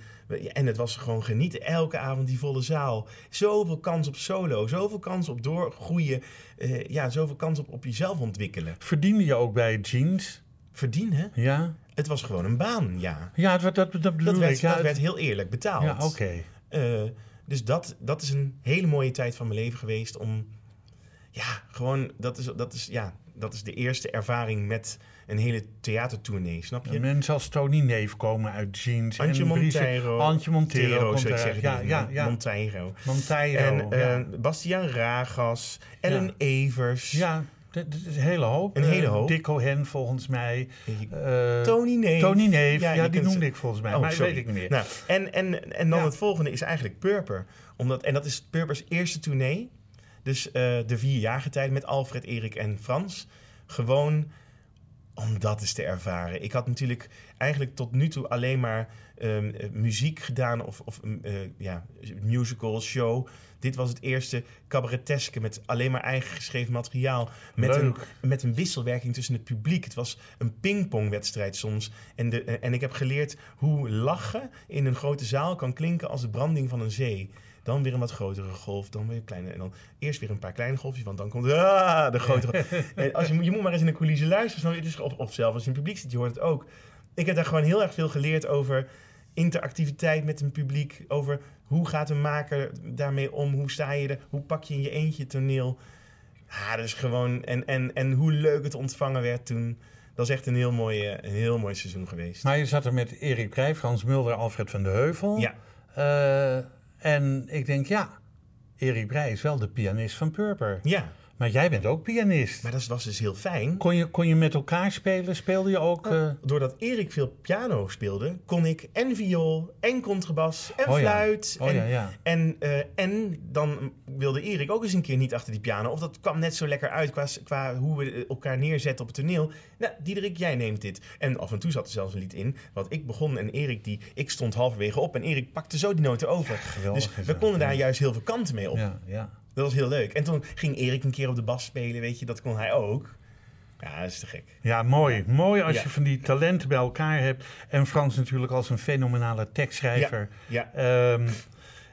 en het was gewoon genieten. Elke avond die volle zaal. Zoveel kans op solo. Zoveel kans op doorgroeien. eh, ja, zoveel kans op, op jezelf ontwikkelen. Verdiende je ook bij jeans? Verdienen? Ja, Het was gewoon een baan, ja. ja dat, dat, dat bedoel Dat ik. werd, Ja, dat werd heel eerlijk betaald. ja oké. Eh, dus dat, dat is een hele mooie tijd van mijn leven geweest om... Ja, gewoon, dat is, dat is, ja, dat is de eerste ervaring met een hele theatertournee, snap je? Mensen als Tony Neef komen uit jeans. Antje en Montero. Antje Montero. Zou ik zeggen. Ja, ja, ja. Monteiro. Monteiro. En ja. eh, Bastiaan Ragas, Ellen Ja. Evers, ja, dat is een hele hoop. Een hele Eh, hoop. Dick Cohen volgens mij. Eh, Tony Neef. Tony Neef. Ja, die noemde ze- ik volgens mij. Oh, maar sorry. weet ik niet meer. Nou, en, en, en dan Ja. het volgende is eigenlijk Purper. Omdat, en dat is Purpers eerste tournee. Dus eh, de vierjarige tijd met Alfred, Erik en Frans. Gewoon om dat eens te ervaren. Ik had natuurlijk eigenlijk tot nu toe alleen maar ehm, eh, muziek gedaan of, of ja, musical, show. Dit was het eerste cabareteske met alleen maar eigen geschreven materiaal. Met een, met een wisselwerking tussen het publiek. Het was een pingpongwedstrijd soms. En, de, en ik heb geleerd hoe lachen in een grote zaal kan klinken als de branding van een zee. Dan weer een wat grotere golf, dan weer een kleine. En dan eerst weer een paar kleine golfjes, want dan komt ah, de grotere. <laughs> En als je, moet- je moet maar eens in de coulisse luisteren. of, of zelf als je in het publiek zit, je hoort het ook. Ik heb daar gewoon heel erg veel geleerd over interactiviteit met een publiek. Over hoe gaat een maker daarmee om? Hoe sta je er? Hoe pak je in je eentje toneel? Ah, is gewoon... En, en, en hoe leuk het ontvangen werd toen. Dat is echt een heel mooi, een heel mooi seizoen geweest. Maar je zat er met Erik Prij, Frans Mulder, Alfred van de Heuvel. Ja. Eh, en ik denk, ja, Erik Breij is wel de pianist van Purper. Ja, Maar jij bent ook pianist. Maar dat was dus heel fijn. Kon je, kon je met elkaar spelen? Speelde je ook... eh, Doordat Erik veel piano speelde, kon ik en viool, en contrabas, en Oh ja. fluit. Oh en, ja, ja. En, eh, en dan wilde Erik ook eens een keer niet achter die piano. Of dat kwam net zo lekker uit qua, qua hoe we elkaar neerzetten op het toneel. Nou, Diederik, jij neemt dit. En af en toe zat er zelfs een lied in. Want ik begon en Erik, die, ik stond halverwege op. En Erik pakte zo die noten over. geweldig dus we konden daar juist heel veel kanten mee op. ja, ja. Dat was heel leuk. En toen ging Erik een keer op de bas spelen, weet je. Dat kon hij ook. Ja, dat is te gek. Ja, mooi. Mooi als Ja. je van die talenten bij elkaar hebt. En Frans natuurlijk als een fenomenale tekstschrijver. Ja. Ehm,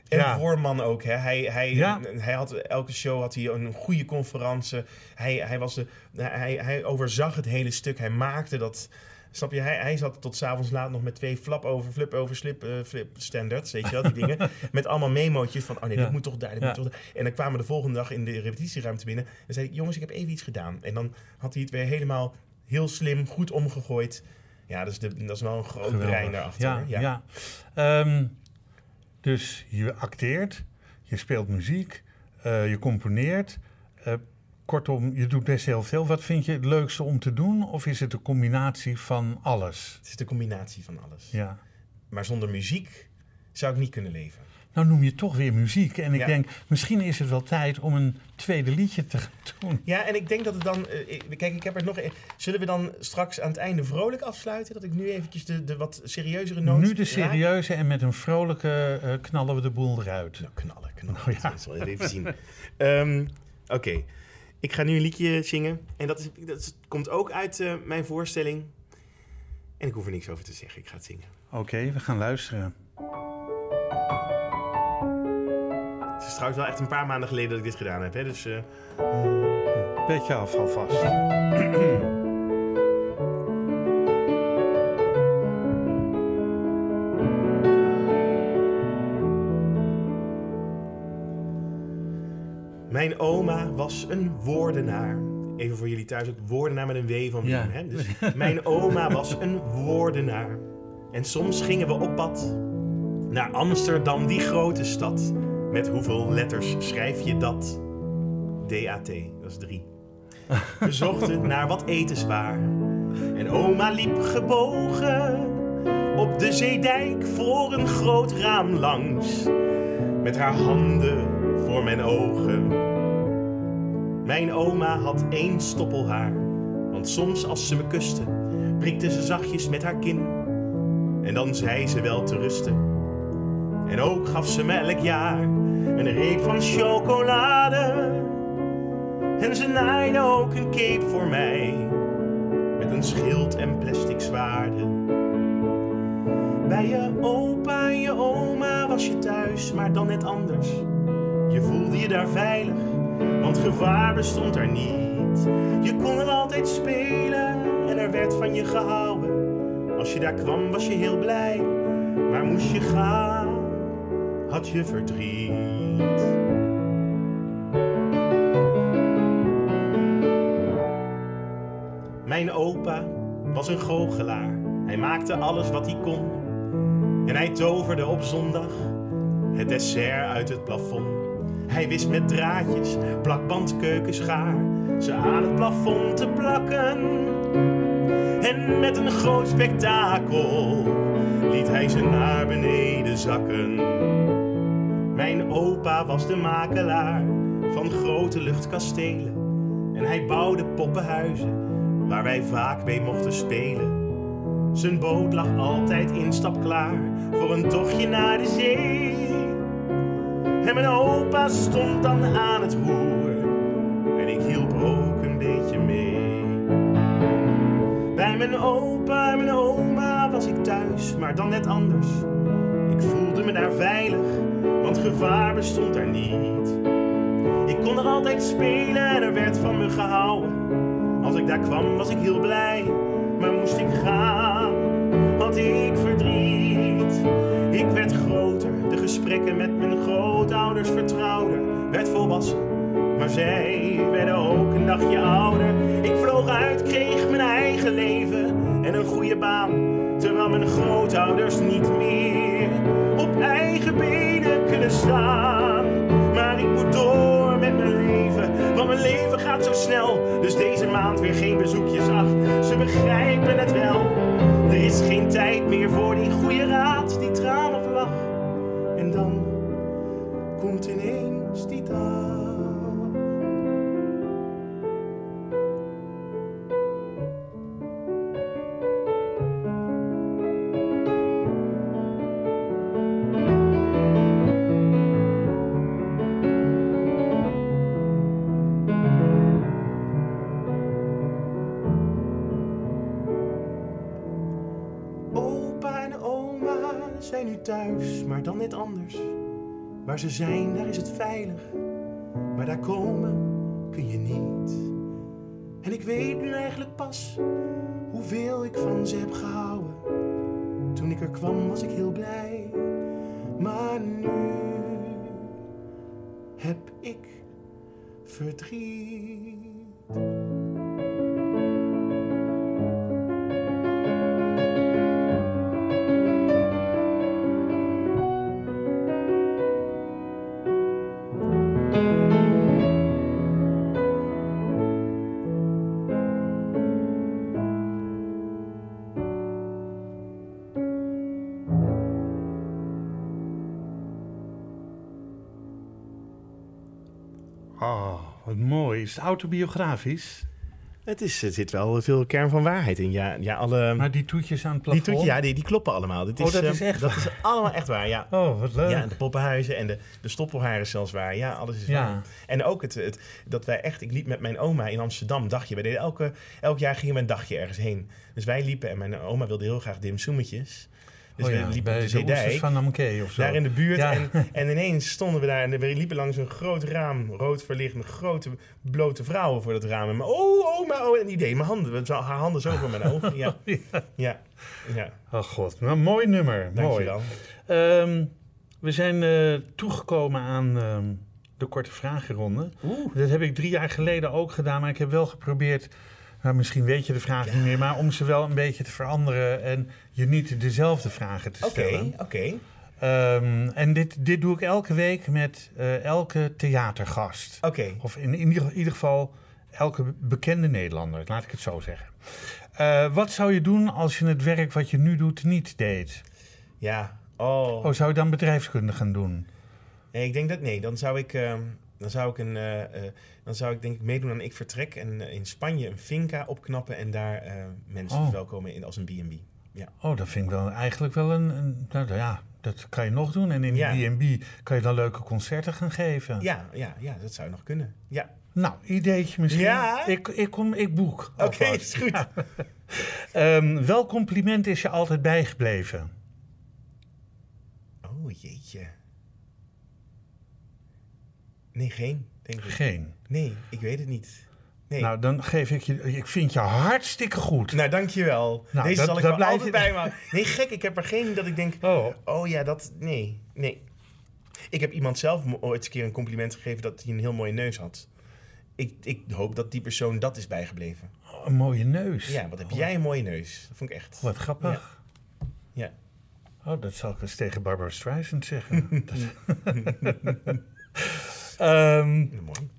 En ja. voorman ook. Hè. Hij, hij, Ja. hij had elke show had hij een goede conferentie. Hij, hij, was de, hij, hij overzag het hele stuk. Hij maakte dat. Snap je? Hij, hij zat tot s'avonds laat nog met twee flap over, flip over, slip, eh, flip standards. Weet je wel, die <laughs> dingen. Met allemaal memootjes van, oh nee, Ja. dit moet toch daar, dit Ja. moet toch daar. En dan kwamen we de volgende dag in de repetitieruimte binnen. En zei ik, jongens, ik heb even iets gedaan. En dan had hij het weer helemaal heel slim, goed omgegooid. Ja, dat is, de, dat is wel een groot Geweldig. brein daarachter. Ja, hoor. ja. Ehm, dus je acteert, je speelt muziek, eh, je componeert. Eh, kortom, je doet best heel veel. Wat vind je het leukste om te doen? Of is het een combinatie van alles? Het is de combinatie van alles. Ja. Maar zonder muziek zou ik niet kunnen leven. Nou noem je toch weer muziek. En ik Ja. denk, misschien is het wel tijd om een tweede liedje te doen. Ja, en ik denk dat het dan... eh, kijk, ik heb er nog... een- Zullen we dan straks aan het einde vrolijk afsluiten? Dat ik nu eventjes de, de wat serieuzere noot... Nu de raak? serieuze en met een vrolijke eh, knallen we de boel eruit. Nou, knallen, knallen. Oh, ja. Dat zal je even zien. Ehm, Oké, ik ga nu een liedje zingen. En dat, is, dat is- komt ook uit eh, mijn voorstelling. En ik hoef er niks over te zeggen. Ik ga het zingen. Oké, we gaan luisteren. Het is trouwens wel echt een paar maanden geleden dat ik dit gedaan heb. Hè? Dus eh, Petje af alvast. <clears throat> Mijn oma was een woordenaar. Even voor jullie thuis ook woordenaar met een W van Wim. Ja. Hè? Dus <laughs> mijn oma was een woordenaar. En soms gingen we op pad naar Amsterdam, die grote stad. Met hoeveel letters schrijf je dat? D-A-T, dat is drie. We <laughs> zochten naar wat etenswaar. En oma liep gebogen op de zeedijk voor een groot raam langs met haar handen voor mijn ogen. Mijn oma had één stoppel haar, want soms als ze me kuste, prikte ze zachtjes met haar kin. En dan zei ze wel te rusten. En ook gaf ze me elk jaar een reep van chocolade. En ze naaide ook een cape voor mij, met een schild en plastic zwaarden. Bij je opa en je oma was je thuis, maar dan net anders. Je voelde je daar veilig, want gevaar bestond daar niet. Je kon er altijd spelen en er werd van je gehouden. Als je daar kwam was je heel blij, maar moest je gaan, had je verdriet. Mijn opa was een goochelaar. Hij maakte alles wat hij kon. En hij toverde op zondag het dessert uit het plafond. Hij wist met draadjes, plakband, keukenschaar ze aan het plafond te plakken. En met een groot spektakel liet hij ze naar beneden zakken. Mijn opa was de makelaar van grote luchtkastelen. En hij bouwde poppenhuizen waar wij vaak mee mochten spelen. Zijn boot lag altijd instapklaar voor een tochtje naar de zee. En mijn opa stond dan aan het roer en ik hielp ook een beetje mee. Bij mijn opa en mijn oma was ik thuis, maar dan net anders. Ik voelde me daar veilig, want gevaar bestond daar niet. Ik kon er altijd spelen en er werd van me gehouden. Als ik daar kwam was ik heel blij, maar moest ik gaan, had ik verdriet. Ik werd groter, de gesprekken met mijn grootouders vertrouwder, werd volwassen. Maar zij werden ook een dagje ouder. Ik vloog uit, kreeg mijn eigen leven en een goede baan. Terwijl mijn grootouders niet meer op eigen benen kunnen staan. Maar ik moet door met mijn leven, want mijn leven gaat zo snel, dus deze maand weer geen bezoekjes. Ach, ze begrijpen het wel. Er is geen tijd meer voor die goede raad, Waar ze zijn, daar is het veilig. Maar daar komen kun je niet. En ik weet nu eigenlijk pas hoeveel ik van ze heb gehouden. Toen ik er kwam was ik heel blij. Maar nu heb ik verdriet. Wat mooi. Is het autobiografisch? Het is, er zit wel veel kern van waarheid in. Ja, ja alle... Maar die toetjes aan het Die, plafond? toetje, ja, die, die kloppen allemaal. Dit Oh, dat eh, is echt Dat waar. is allemaal echt waar, ja. Oh, wat leuk. Ja, en de poppenhuizen en de, de stoppelharen is zelfs waar. Ja, alles is Ja. waar. En ook het, het, dat wij echt... Ik liep met mijn oma in Amsterdam, dagje. Wij deden elke, elk jaar gingen we een dagje ergens heen. Dus wij liepen en mijn oma wilde heel graag dimsummetjes. Dus oh, we ja, liepen bij de van Namke of zo. Daar in de buurt. Ja. En, en ineens stonden we daar en we liepen langs een groot raam, rood verlicht, met grote blote vrouwen voor dat raam. En maar, oh, oh, maar, oh. En die deed mijn handen, haar handen zo voor mijn <laughs> ogen. Ja, ja, ja. Oh god, maar een mooi nummer. Mooi. Dankjewel. Ehm, we zijn eh, toegekomen aan ehm, de korte vragenronde. Oeh. Dat heb ik drie jaar geleden ook gedaan, maar ik heb wel geprobeerd... Nou, misschien weet je de vraag niet meer, maar om ze wel een beetje te veranderen en je niet dezelfde vragen te Oké, stellen. oké. Ehm, en dit, dit doe ik elke week met eh, elke theatergast. Oké. Of in, in ieder, ieder geval elke bekende Nederlander, laat ik het zo zeggen. Eh, wat zou je doen als je het werk wat je nu doet niet deed? Ja. Oh. Oh, zou je dan bedrijfskunde gaan doen? Nee, ik denk dat nee. Dan zou ik, ehm, dan zou ik een, eh, eh, dan zou ik denk ik meedoen aan Ik Vertrek en eh, in Spanje een finca opknappen en daar mensen Oh. verwelkomen in, als een B&B. Ja. Oh, dat vind ik dan eigenlijk wel een... een nou ja, dat kan je nog doen. En in Ja. die B&B kan je dan leuke concerten gaan geven. Ja, ja, ja, dat zou nog kunnen. Ja. Nou, ideetje misschien. Ja? Ik, ik, kom, ik boek. Oké, is goed. <laughs> Ehm, welk compliment is je altijd bijgebleven? Oh, jeetje. Nee, geen, denk ik. Geen. Nee, ik weet het niet. Nee. Nou, dan geef ik je... Ik vind je hartstikke goed. Nou, dankjewel. Nou, Deze dat- zal ik wel altijd je- bij me houden. Nee, gek. Ik heb er geen dat ik denk... Oh, Oh ja, dat... Nee, nee. Ik heb iemand zelf ooit eens een keer een compliment gegeven dat hij een heel mooie neus had. Ik, ik hoop dat die persoon dat is bijgebleven. een mooie neus. Ja, wat heb jij een mooie neus. Dat vond ik echt. Wat grappig. Ja. Oh, dat zal ik eens tegen Barbara Streisand zeggen. <laughs> <laughs> <laughs> Ehm,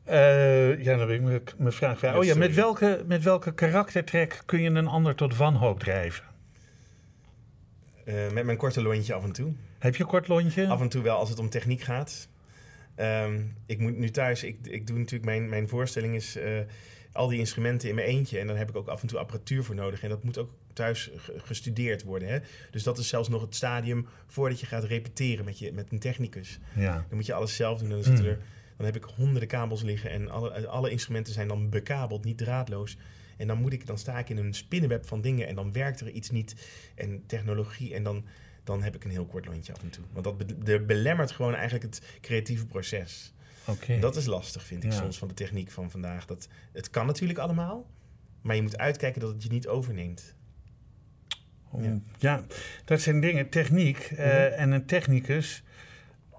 eh, ja, dan ik mijn- vraag Oh ja, met welke, met welke karaktertrek kun je een ander tot wanhoop drijven? Eh, met mijn korte lontje af en toe. Heb je een kort lontje? Af en toe wel als het om techniek gaat. Ehm, ik moet nu thuis, ik, ik doe natuurlijk, mijn, mijn voorstelling is eh, al die instrumenten in mijn eentje. En dan heb ik ook af en toe apparatuur voor nodig. En dat moet ook thuis ge- gestudeerd worden. Hè? Dus dat is zelfs nog het stadium voordat je gaat repeteren met, je, met een technicus. Ja. Dan moet je alles zelf doen. En dan, zitten Mm. er, dan heb ik honderden kabels liggen. En alle, alle instrumenten zijn dan bekabeld, niet draadloos. En dan, moet ik, dan sta ik in een spinnenweb van dingen. En dan werkt er iets niet. En technologie. En dan, dan heb ik een heel kort lontje af en toe. Want dat be- de belemmert gewoon eigenlijk het creatieve proces. Oké. Dat is lastig, vind ik Ja. soms, van de techniek van vandaag. Dat, het kan natuurlijk allemaal. Maar je moet uitkijken dat het je niet overneemt. Om- ja. dat zijn dingen. Techniek eh, Mhm. en een technicus.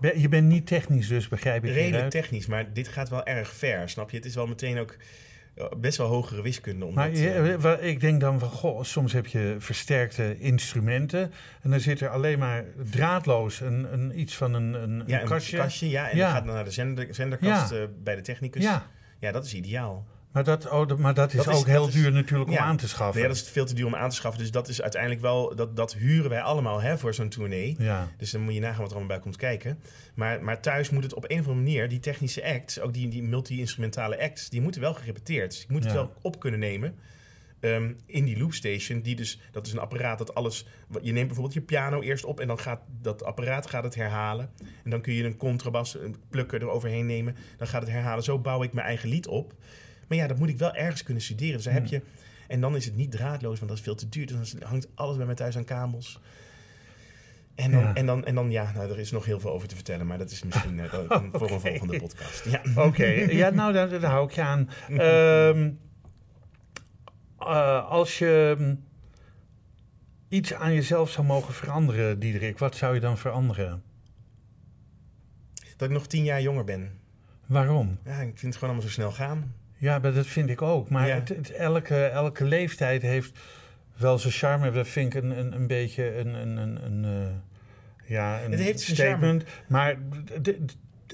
Je bent niet technisch dus, begrijp ik Redelijk technisch, maar dit gaat wel erg ver, snap je? Het is wel meteen ook eh, best wel hogere wiskunde. Omdat, Maar eh, wa- ik denk dan van, goh, soms heb je versterkte instrumenten. En dan zit er alleen maar draadloos een, een, iets van een, een, ja, een kastje. ja, en Ja. dan gaat dan naar de zender, zenderkast eh, bij de technicus. Ja, dat is ideaal. Maar dat, oh, maar dat is Dat is- ook heel is- duur natuurlijk om ja. aan te schaffen. Nee, dat is veel te duur om aan te schaffen. Dus dat is uiteindelijk wel, dat, dat huren wij allemaal hè, voor zo'n tournee. ja. Dus dan moet je nagaan wat er allemaal bij komt kijken. Maar, maar thuis moet het op een of andere manier, die technische acts, ook die, die multi-instrumentale acts, die moeten wel gerepeteerd. Dus ik moet het Ja. wel op kunnen nemen. ehm, in die loopstation, die dus, dat is een apparaat dat alles. Je neemt bijvoorbeeld je piano eerst op en dan gaat dat apparaat gaat het herhalen. En dan kun je een contrabas, een plukker eroverheen nemen. Dan gaat het herhalen. Zo bouw ik mijn eigen lied op. Maar ja, dat moet ik wel ergens kunnen studeren. Dus dan heb je. En dan is het niet draadloos, want dat is veel te duur. Dus dan hangt alles bij mij thuis aan kabels. En dan, Ja. en dan, en dan ja, nou, er is nog heel veel over te vertellen, maar dat is misschien eh, <laughs> voor een volgende podcast. Ja. <laughs> Oké, ja, nou, daar, daar hou ik je aan. <laughs> Ehm, eh, als je mm, iets aan jezelf zou mogen veranderen, Diederik, wat zou je dan veranderen? Dat ik nog tien jaar jonger ben. Waarom? Ja, ik vind het gewoon allemaal zo snel gaan. Ja, maar dat vind ik ook. Maar Ja. het, het- elke, elke leeftijd heeft wel zijn charme. Dat vind ik een, een, een beetje een, een, een, een, eh, ja, een Het heeft zijn statement. Maar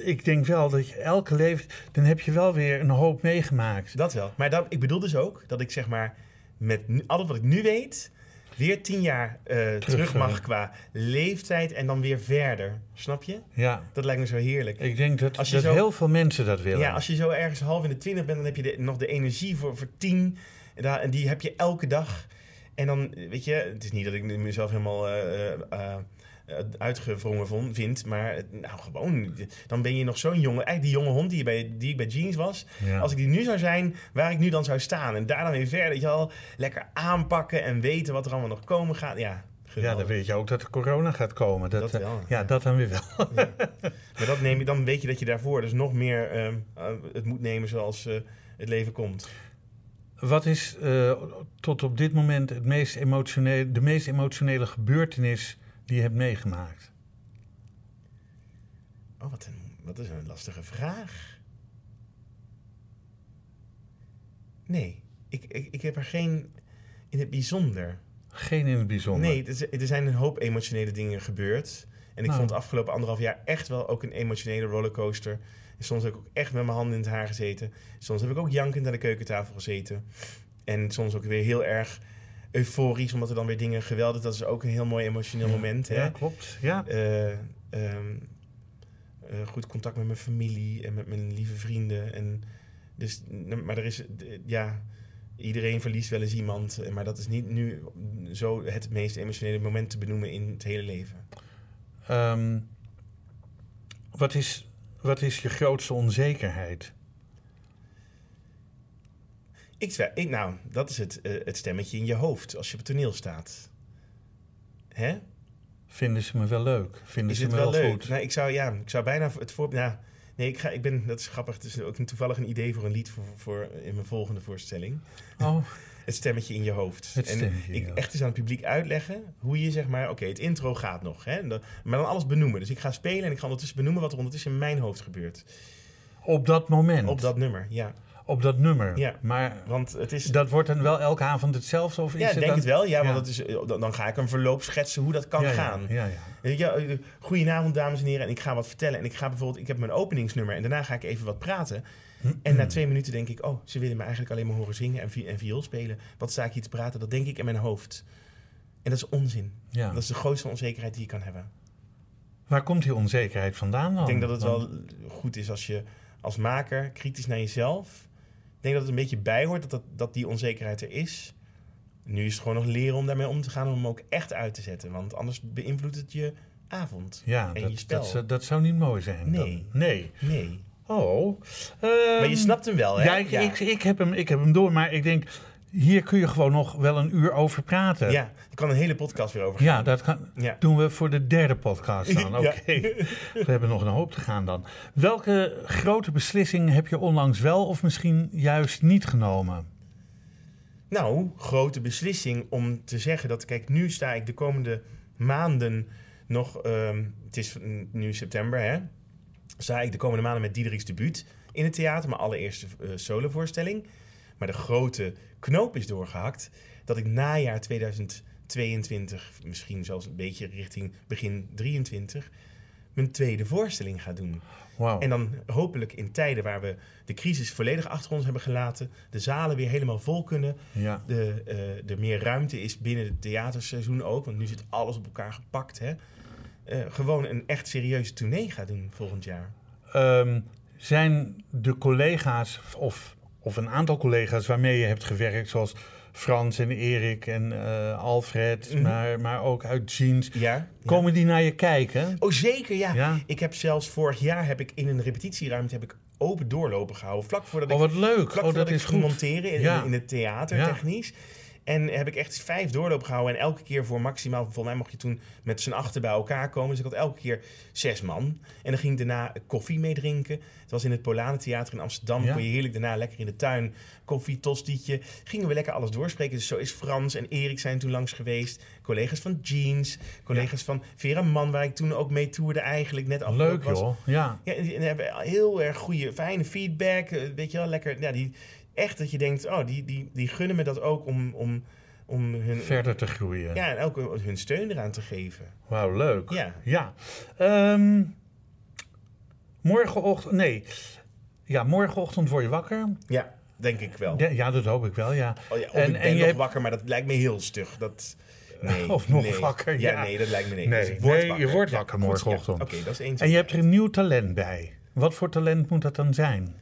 ik denk wel dat je elke leeftijd... Dan heb je wel weer een hoop meegemaakt. Dat wel. Maar dan, ik bedoel dus ook dat ik zeg maar met alles wat ik nu weet, weer tien jaar eh, terug, eh. mag qua leeftijd en dan weer verder. Snap je? Ja, Dat lijkt me zo heerlijk. ik denk dat, Als je dat zo- heel veel mensen dat willen. Ja, als je zo ergens half in de twintig bent, dan heb je de- nog de energie voor, voor tien. En, die heb je elke dag. En dan, weet je, het is niet dat ik mezelf helemaal eh, eh, uitgewrongen vond, vind. Maar eh, nou, gewoon, dan ben je nog zo'n jonge... Eigenlijk die jonge hond die, bij, die ik bij Jeans was. Ja. Als ik die nu zou zijn, waar ik nu dan zou staan. En daar dan weer verder, weet je wel, lekker aanpakken en weten wat er allemaal nog komen gaat. Ja, ja, dan weet je ook dat er corona gaat komen. Dat, Dat eh, wel, Ja, ja. dat dan weer wel. Maar dat neem je, dan weet je dat je daarvoor dus nog meer ehm, eh, het moet nemen zoals het leven komt. Wat is tot op dit moment het meest emotionele, de meest emotionele gebeurtenis die je hebt meegemaakt? Oh, wat, een, wat is een lastige vraag. Nee, ik, ik, ik heb er geen in het bijzonder. Geen in het bijzonder. Nee, er, er zijn een hoop emotionele dingen gebeurd. En ik Nou. vond het afgelopen anderhalf jaar echt wel ook een emotionele rollercoaster. En soms heb ik ook echt met mijn handen in het haar gezeten. Soms heb ik ook jankend aan de keukentafel gezeten. En soms ook weer heel erg euforisch, omdat er dan weer dingen geweldig... Dat is ook een heel mooi emotioneel moment. Hè? Ja, klopt. Ja. Eh, ehm, eh, goed contact met mijn familie en met mijn lieve vrienden. En dus, maar er is, ja, iedereen verliest wel eens iemand. eh, Maar dat is niet nu zo het meest emotionele moment te benoemen in het hele leven. Ehm, wat, is, wat is je grootste onzekerheid? Ik, nou, dat is het, eh, het stemmetje in je hoofd als je op het toneel staat. Hè? Vinden ze me wel leuk? Vinden Is ze het me wel leuk? goed? Nou, ik zou, ja, ik zou bijna het voor... Ja, nee, ik, ga, ik ben, dat is grappig. Het is ook een, toevallig een idee voor een lied voor, voor, in mijn volgende voorstelling. Oh, <laughs> Het stemmetje in je hoofd. Het en ik echt eens aan het publiek uitleggen hoe je zeg maar, oké, het intro gaat nog, hè, maar dan alles benoemen. Dus ik ga spelen en ik ga ondertussen benoemen wat er ondertussen in mijn hoofd gebeurt. op dat moment. Op dat nummer, ja. Op dat nummer. Ja. Maar Want het is. dat wordt dan wel elke avond hetzelfde? Of is ja, ik denk dan... het wel. Ja, Ja. want dat is, eh, dan, dan ga ik een verloop schetsen hoe dat kan ja, gaan. Ja, ja. Eh, goedenavond, dames en heren. En ik ga wat vertellen. En ik ga bijvoorbeeld, ik heb mijn openingsnummer. En daarna ga ik even wat praten. En na twee minuten denk ik, oh, ze willen me eigenlijk alleen maar horen zingen en, vi- en viool spelen. Wat sta ik hier te praten? Dat denk ik in mijn hoofd. En dat is onzin. Ja. Dat is de grootste onzekerheid die je kan hebben. Waar komt die onzekerheid vandaan dan? Ik denk dat het wel goed is als je als maker kritisch naar jezelf. Ik denk dat het een beetje bijhoort dat, dat, dat die onzekerheid er is. Nu is het gewoon nog leren om daarmee om te gaan om hem ook echt uit te zetten. Want anders beïnvloedt het je avond. Ja, en dat, je spel. dat, zou- dat zou niet mooi zijn. Nee. Dan. Nee. Nee. Oh. Maar Ehm, je snapt hem wel, hè? Ja, ik, Ik, ik, heb hem, ik heb hem door, maar ik denk, hier kun je gewoon nog wel een uur over praten. Ja, er kan een hele podcast weer over gaan. Ja, dat kan, Ja. doen we voor de derde podcast dan. <laughs> Oké, we hebben nog een hoop te gaan dan. Welke grote beslissing heb je onlangs wel of misschien juist niet genomen? Nou, grote beslissing om te zeggen dat, kijk, nu sta ik de komende maanden nog, ehm, het is nu september, hè, sta ik de komende maanden met Diederik's debuut in het theater, mijn allereerste eh, solovoorstelling. Maar de grote knoop is doorgehakt dat ik najaar 2022, misschien zelfs een beetje richting begin 23, mijn tweede voorstelling ga doen. Wauw. En dan hopelijk in tijden waar we de crisis volledig achter ons hebben gelaten, de zalen weer helemaal vol kunnen, Ja. de, eh, er meer ruimte is binnen het theaterseizoen ook, want nu zit alles op elkaar gepakt. Hè? Eh, gewoon een echt serieuze tournee gaat doen volgend jaar. Ehm, zijn de collega's of, of een aantal collega's waarmee je hebt gewerkt, zoals Frans en Erik en eh, Alfred, Mhm. maar, maar ook uit Jeans, Ja? ja. komen die naar je kijken? Oh, zeker, ja. Ja. Ik heb zelfs vorig jaar heb ik in een repetitieruimte heb ik open doorlopen gehouden. Vlak voordat Oh, ik, wat leuk. vlak Oh, voordat dat ik is ging goed. monteren in, Ja. in het theater, technisch. En heb ik echt vijf doorlopen gehouden. En elke keer voor maximaal, volgens mij mocht je toen met z'n achter bij elkaar komen. Dus ik had elke keer zes man. En dan ging ik daarna koffie mee drinken. Het was in het Polanentheater in Amsterdam. Ja. Kon je heerlijk daarna lekker in de tuin koffie, tostietje. Gingen we lekker alles doorspreken. Dus zo is Frans en Erik zijn toen langs geweest. Collega's van Jeans. Collega's van Vera Mann, waar ik toen ook mee toerde eigenlijk. Net Leuk was. joh. Ja. Ja, en die hebben heel erg goede, fijne feedback. eh, Weet je wel, lekker. Ja, die, echt dat je denkt, oh, die, die, die gunnen me dat ook om, om, om hun, Verder te groeien. ja, en ook hun steun eraan te geven. Wauw, leuk. Ja. Ja. Ehm, morgenochtend, nee. Ja, morgenochtend word je wakker. Ja, denk ik wel. Ja, ja, dat hoop ik wel, ja. Oh, ja, En- ik en ben je nog hebt- wakker, maar dat lijkt me heel stug. Dat, nee, <laughs> Of nog nee. wakker, Ja, ja. nee, dat lijkt me nee. Nee, Dus word nee, je wordt wakker morgenochtend. ja. Oké, dat is één. En je hebt er een nieuw talent bij. Wat voor talent moet dat dan zijn?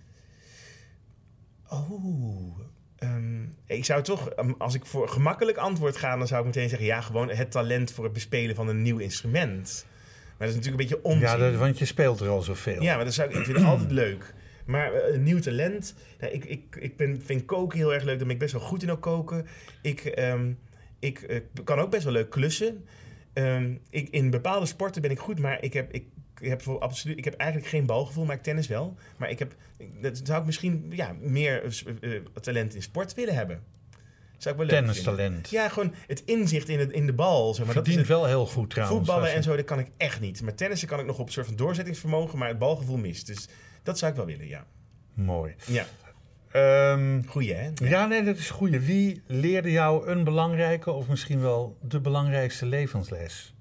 Oh, ehm, ik zou toch, um, als ik voor gemakkelijk antwoord ga, dan zou ik meteen zeggen: ja, gewoon het talent voor het bespelen van een nieuw instrument. Maar dat is natuurlijk een beetje onzin. Ja, dat, want je speelt er al zoveel. Ja, maar dat zou ik, ik vind het altijd leuk. Maar eh, een nieuw talent. Nou, ik ik, ik ben, vind koken heel erg leuk. Daar ben ik best wel goed in ook koken. Ik, ehm, ik eh, kan ook best wel leuk klussen. Ehm, ik, in bepaalde sporten ben ik goed, maar ik heb, ik, heb voor absoluut, ik heb eigenlijk geen balgevoel, maar ik tennis wel. Maar ik heb, dat zou ik misschien ja, meer eh, eh, talent in sport willen hebben. Zou ik wel leuk. Tennistalent. Ja, gewoon het inzicht in, het, in de bal. Zeg maar. dat is het, wel heel goed trouwens. Voetballen en zo, dat kan ik echt niet. Maar tennissen kan ik nog op een soort van doorzettingsvermogen, maar het balgevoel mist. Dus dat zou ik wel willen, ja. Mooi. Ja, Ehm, goeie hè? ja, nee, dat is goeie. Wie leerde jou een belangrijke of misschien wel de belangrijkste levensles?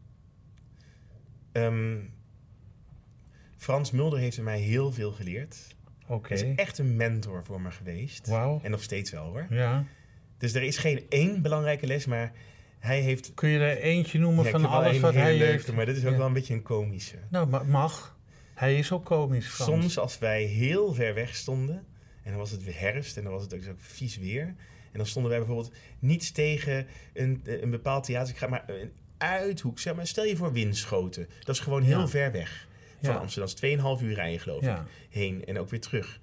Ehm, Frans Mulder heeft mij heel veel geleerd. Oké. Hij is echt een mentor voor me geweest. Wauw. En nog steeds wel hoor. Ja. Dus er is geen één belangrijke les, maar hij heeft... Kun je er eentje noemen Ja, van alles wat hij leuke, heeft? Maar dit is ook Ja. wel een beetje een komische. Nou, ma- mag. Hij is ook komisch, Frans. Soms als wij heel ver weg stonden, en dan was het weer herfst en dan was het ook zo vies weer. En dan stonden wij bijvoorbeeld niets tegen een, een bepaald theater. Ik ga maar een uithoek. Zeg maar, stel je voor Winschoten. Dat is gewoon heel Ja. ver weg van. Amsterdam. Dat is 2,5 uur rijden, geloof ik. Heen en ook weer terug.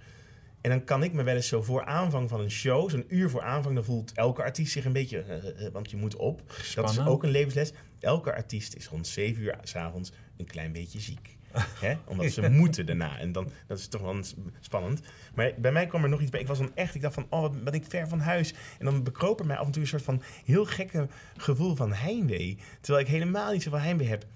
En dan kan ik me wel eens zo voor aanvang van een show, zo'n uur voor aanvang, dan voelt elke artiest zich een beetje, eh, want je moet op. Dat is ook een levensles. Elke artiest is rond 7 uur s'avonds een klein beetje ziek. <laughs> Hè? Omdat ze moeten daarna. En dan, dat is toch wel spannend. Maar bij mij kwam er nog iets bij. Ik was dan echt, ik dacht van, oh, wat ben ik ver van huis. En dan bekroop er mij af en toe een soort van heel gekke gevoel van heimwee. Terwijl ik helemaal niet zoveel heimwee heb.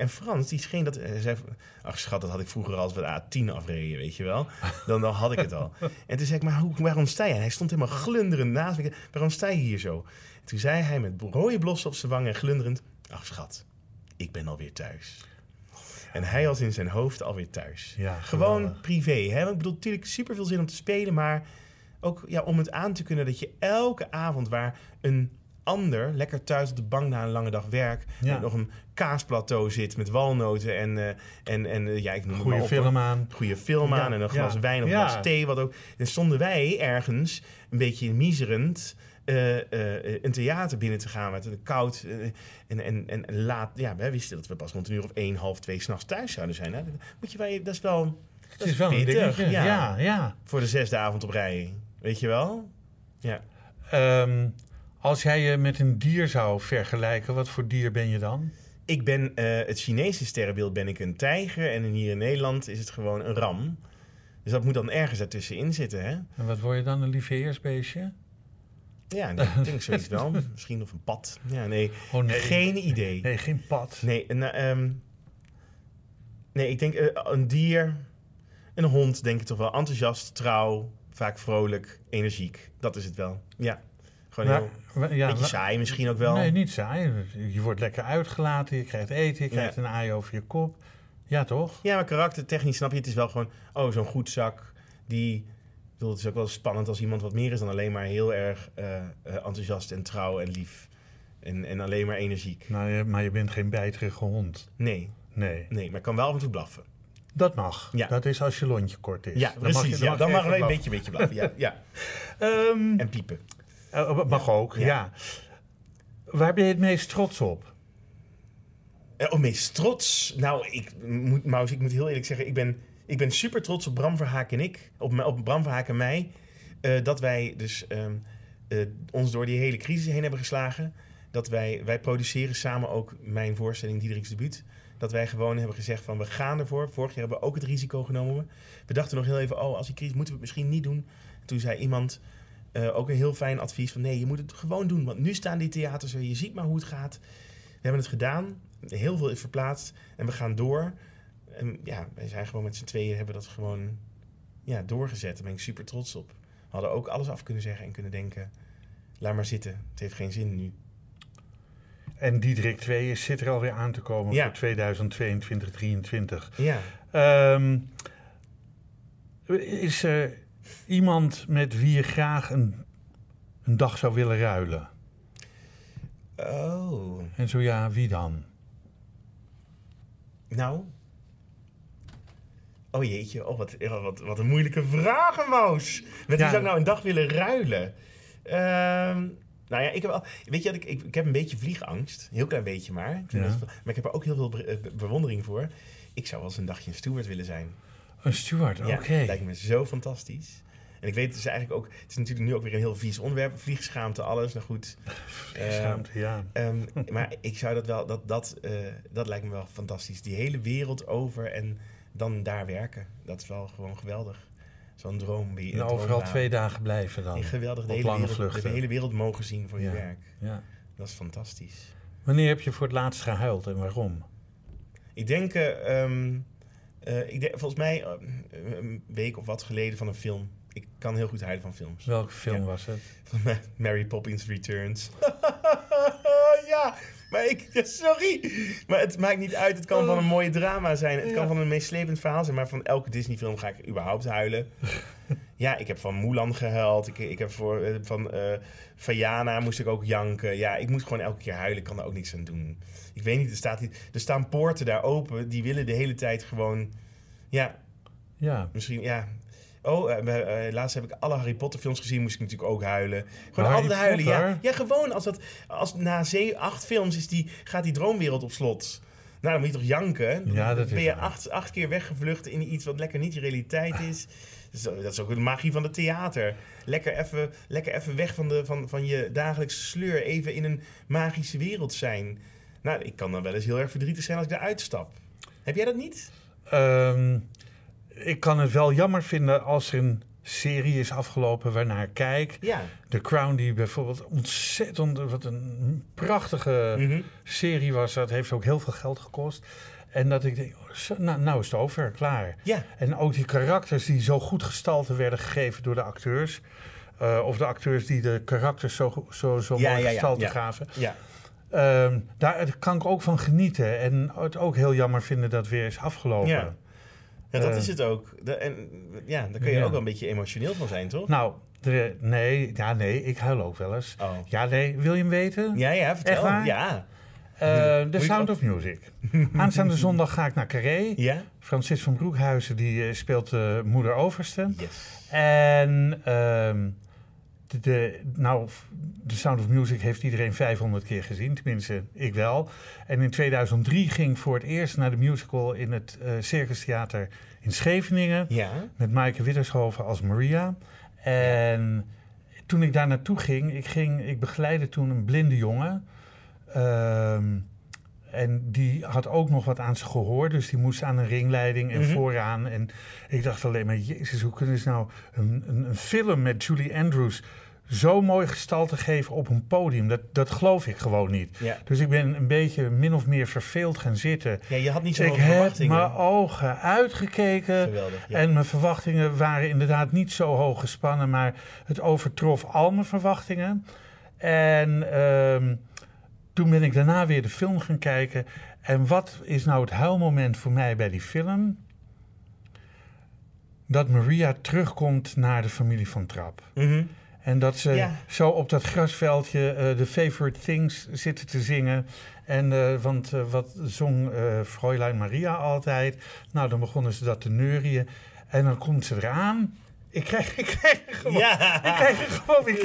En Frans, die scheen dat... Hij zei, ach schat, dat had ik vroeger al als we de A10 afreden, weet je wel. Dan, dan had ik het al. <laughs> En toen zei ik, maar hoe, waarom sta je? En hij stond helemaal glunderend naast me. Waarom sta je hier zo? En toen zei hij met rode blossen op zijn wangen en glunderend... Ach schat, ik ben alweer thuis. En hij was in zijn hoofd alweer thuis. Ja, Gewoon privé. Hè? Want ik bedoel, natuurlijk super veel zin om te spelen, maar ook ja, om het aan te kunnen dat je elke avond waar een ander lekker thuis op de bank na een lange dag werk, Ja. met nog een kaasplateau zit met walnoten en, eh, en, en eh, ja, ik noem op, film aan. goede film aan en een glas ja, wijn of een ja. glas thee, wat ook. Dan stonden wij ergens een beetje miserend eh, eh, een theater binnen te gaan met een koud eh, en, en, en laat. Ja, wij wisten dat we pas rond een uur of één, half twee s'nachts thuis zouden zijn. Hè? Moet je wel, dat is wel. Het is wel een dingetje. ja. Ja, ja. Voor de zesde avond op rij. Weet je wel? Ja. Ehm, als jij je met een dier zou vergelijken, wat voor dier ben je dan? Ik ben eh, het Chinese sterrenbeeld ben ik een tijger en hier in Nederland is het gewoon een ram. Dus dat moet dan ergens daartussenin zitten, hè? En wat word je dan, een lieveheersbeestje? Ja, <laughs> nee, ik denk zoiets wel. Misschien of een pad. Ja, nee. Oh nee. Geen idee. Nee, geen pad. Nee, eh, ehm, nee ik denk eh, een dier, een hond, denk ik toch wel. Enthousiast, trouw, vaak vrolijk, energiek. Dat is het wel. Ja, gewoon Maar- heel... wa- ja, beetje saai misschien ook wel. Nee, niet saai. Je wordt lekker uitgelaten, je krijgt eten, je Ja. krijgt een aai over je kop. Ja, toch? Ja, maar karaktertechnisch snap je, het is wel gewoon... Oh, zo'n goed zak, die... ik bedoel, Het is ook wel spannend als iemand wat meer is dan alleen maar heel erg eh, eh, enthousiast en trouw en lief. En, en alleen maar energiek. Nou, maar je bent geen bijterige hond. Nee, Nee. nee, maar ik kan wel af en toe blaffen. Dat mag. Ja. Dat is als je lontje kort is. Ja, Dan mag precies. je- ja, dan mag je een beetje, beetje blaffen. Ja, ja. <laughs> Ehm, En piepen. Eh, mag ook, ja. Ja. Waar ben je het meest trots op? Eh, Oh, meest trots. Nou, ik moet, Maus, ik moet heel eerlijk zeggen, ik ben, ik ben super trots op Bram Verhaak en ik. Op, op Bram Verhaak en mij. eh, dat wij dus ehm, eh, ons door die hele crisis heen hebben geslagen. Dat wij, wij produceren samen ook mijn voorstelling Diederik's debuut. Dat wij gewoon hebben gezegd van we gaan ervoor. Vorig jaar hebben we ook het risico genomen. We dachten nog heel even, oh, als die crisis moeten we het misschien niet doen. Toen zei iemand, eh, ook een heel fijn advies van nee, je moet het gewoon doen. Want nu staan die theaters er, je ziet maar hoe het gaat. We hebben het gedaan, heel veel is verplaatst en we gaan door. En ja, wij zijn gewoon met z'n tweeën hebben dat gewoon ja, doorgezet. Daar ben ik super trots op. We hadden ook alles af kunnen zeggen en kunnen denken, laat maar zitten. Het heeft geen zin nu. En Diederik 2 is, zit er alweer aan te komen Ja. voor 2022, 2023. Ja, Ehm, is er iemand met wie je graag een, een dag zou willen ruilen? oh. En zo ja, wie dan? Nou. Oh jeetje, oh, wat, wat, wat een moeilijke vraag, Maus. Met wie zou ik nou een dag willen ruilen? Ehm, nou ja, ik heb, wel, weet je, ik, ik, ik heb een beetje vliegangst. Een heel klein beetje maar. Ja. maar ik heb er ook heel veel eh, bewondering voor. Ik zou wel eens een dagje een steward willen zijn. Een steward, Ja, oké. lijkt me zo fantastisch. En ik weet, het is eigenlijk ook... Het is natuurlijk nu ook weer een heel vies onderwerp. Vliegschaamte, alles. Nou goed. <laughs> Eh, Schaamte, ja. Ehm, <laughs> maar ik zou dat wel, dat, dat, eh, dat lijkt me wel fantastisch. Die hele wereld over en dan daar werken. Dat is wel gewoon geweldig. Zo'n droom. En een overal twee dagen blijven dan. Geweldig. De hele, wereld, de hele wereld mogen zien voor je werk. Ja. Dat is fantastisch. Wanneer heb je voor het laatst gehuild en waarom? Ik denk, eh, ehm, eh, ik denk volgens mij eh, een week of wat geleden van een film. Ik kan heel goed huilen van films. Welke film Ja. was het? <laughs> Mary Poppins Returns. <laughs> ja, maar ik... <laughs> Sorry. Maar het maakt niet uit. Het kan van een mooie drama zijn. Het kan van een meeslepend verhaal zijn. Maar van elke Disney-film ga ik überhaupt huilen. <laughs> ja, ik heb van Mulan gehuild. Ik, ik heb voor, eh, van eh Vajana moest ik ook janken. Ja, ik moet gewoon elke keer huilen. Ik kan er ook niks aan doen. Ik weet niet, er, staat, hier- er staan poorten daar open. Die willen de hele tijd gewoon... Ja, Ja. Misschien, ja. Oh, eh, eh, laatst heb ik alle Harry Potter films gezien, moest ik natuurlijk ook huilen. Gewoon Harry altijd huilen, ja. Potter? Ja, gewoon als dat, als na zee, acht films is die, gaat die droomwereld op slot. Nou, dan moet je toch janken? Dan Ja, dat is ben je acht, acht keer weggevlucht in iets wat lekker niet je realiteit is. Dus dat dat is ook de magie van het theater. Lekker even, lekker even weg van, de, van, van je dagelijkse sleur. Even in een magische wereld zijn. Nou, ik kan dan wel eens heel erg verdrietig zijn als ik eruit stap. Heb jij dat niet? Ehm, ik kan het wel jammer vinden als er een serie is afgelopen waarnaar ik kijk. Ja. The Crown, die bijvoorbeeld ontzettend, wat een prachtige Mhm. serie was. Dat heeft ook heel veel geld gekost. En dat ik denk, oh, nou, nou is het over, klaar. Ja. En ook die karakters die zo goed gestalte werden gegeven door de acteurs. eh, of de acteurs die de karakters zo, zo, zo Ja, mooi ja, gestalte ja. gaven. Ja. Ehm, daar kan ik ook van genieten. En het ook heel jammer vinden dat weer is afgelopen. Ja. Dat Eh. is het ook. De, en, ja, daar kun je Ja. ook wel een beetje emotioneel van zijn, toch? Nou, de, nee, ja, nee, ik huil ook wel eens. Oh. Ja, nee, wil je hem weten? Ja, ja, vertel. Ja. Eh, Moet je Sound of Music. Aanstaande <laughs> zondag ga ik naar Carré. Ja? Francis van Broekhuizen die eh, speelt de moeder Overste. Yes. En ehm, de, nou, The Sound of Music heeft iedereen 500 keer gezien. Tenminste, ik wel. En in 2003 ging ik voor het eerst naar de musical in het eh Circus Theater in Scheveningen. Ja? Met Maaike Wittershoven als Maria. En toen ik daar naartoe ging, ik, ging, ik begeleidde toen een blinde jongen. Ehm, en die had ook nog wat aan zijn gehoor, dus die moest aan een ringleiding en Mhm. vooraan. En ik dacht alleen maar, jezus, hoe kunnen ze nou een, een, een film met Julie Andrews zo mooi gestalte geven op een podium? Dat, dat geloof ik gewoon niet. Ja. Dus ik ben een beetje min of meer verveeld gaan zitten. Ja, je had niet zo Ik hoge heb verwachtingen. mijn ogen uitgekeken. Geweldig, ja. En mijn verwachtingen waren inderdaad niet zo hoog gespannen, maar het overtrof al mijn verwachtingen. En ehm, toen ben ik daarna weer de film gaan kijken. En wat is nou het huilmoment voor mij bij die film? Dat Maria terugkomt naar de familie van Trap. Mhm. En dat ze Ja. zo op dat grasveldje eh, de favorite things zitten te zingen. En, eh, want eh, wat zong Fräulein Maria altijd? Nou, dan begonnen ze dat te neurien. En dan komt ze eraan. Ik krijg, ik krijg er gewoon, Ja. ik krijg er gewoon weer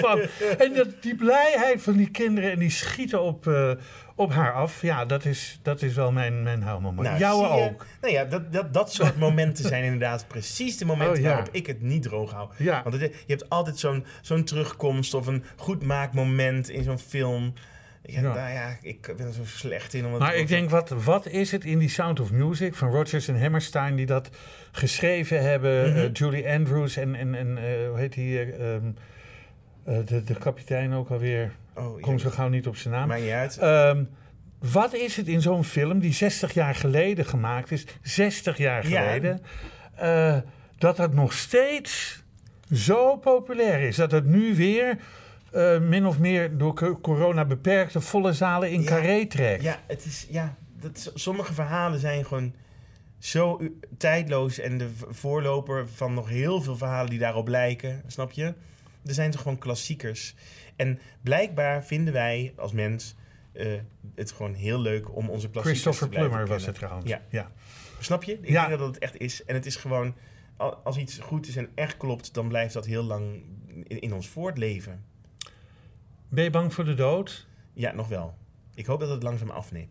van. En dat, die blijheid van die kinderen en die schieten op, eh, op haar af. Ja, dat is, dat is wel mijn, mijn huilmoment. Nou, je? ook. Nou ja, dat, dat, dat soort momenten zijn inderdaad precies de momenten Oh, ja. waarop ik het niet droog hou. Ja. Want het- je hebt altijd zo'n zo'n terugkomst of een goed maakmoment in zo'n film. Ja, Ja. Nou ja, ik ben er zo slecht in. Om Maar ik denk, wat, wat is het in die Sound of Music van Rodgers en Hammerstein die dat geschreven hebben? Mhm. eh, Julie Andrews en, en, en eh, hoe heet die, eh, ehm, eh, de, de kapitein ook alweer. Oh, Kom zo gauw niet op zijn naam. Maakt niet uit. Ehm, wat is het in zo'n film die 60 jaar geleden gemaakt is, 60 jaar Ja. geleden, dat dat nog steeds zo populair is? Dat het nu weer eh, min of meer door co- corona beperkte volle zalen in Ja. carré trekt? Ja, het is, ja dat, sommige verhalen zijn gewoon zo tijdloos en de voorloper van nog heel veel verhalen die daarop lijken. Snap je? Er zijn toch gewoon klassiekers. En blijkbaar vinden wij als mens eh, het gewoon heel leuk om onze klassiekers Christopher te blijven Plummer was het kennen. trouwens. Ja. ja. Snap je? Ik Ja. denk dat het echt is. En het is gewoon, al- als iets goed is en echt klopt, dan blijft dat heel lang in, in ons voortleven. Ben je bang voor de dood? Ja, nog wel. Ik hoop dat het langzaam afneemt.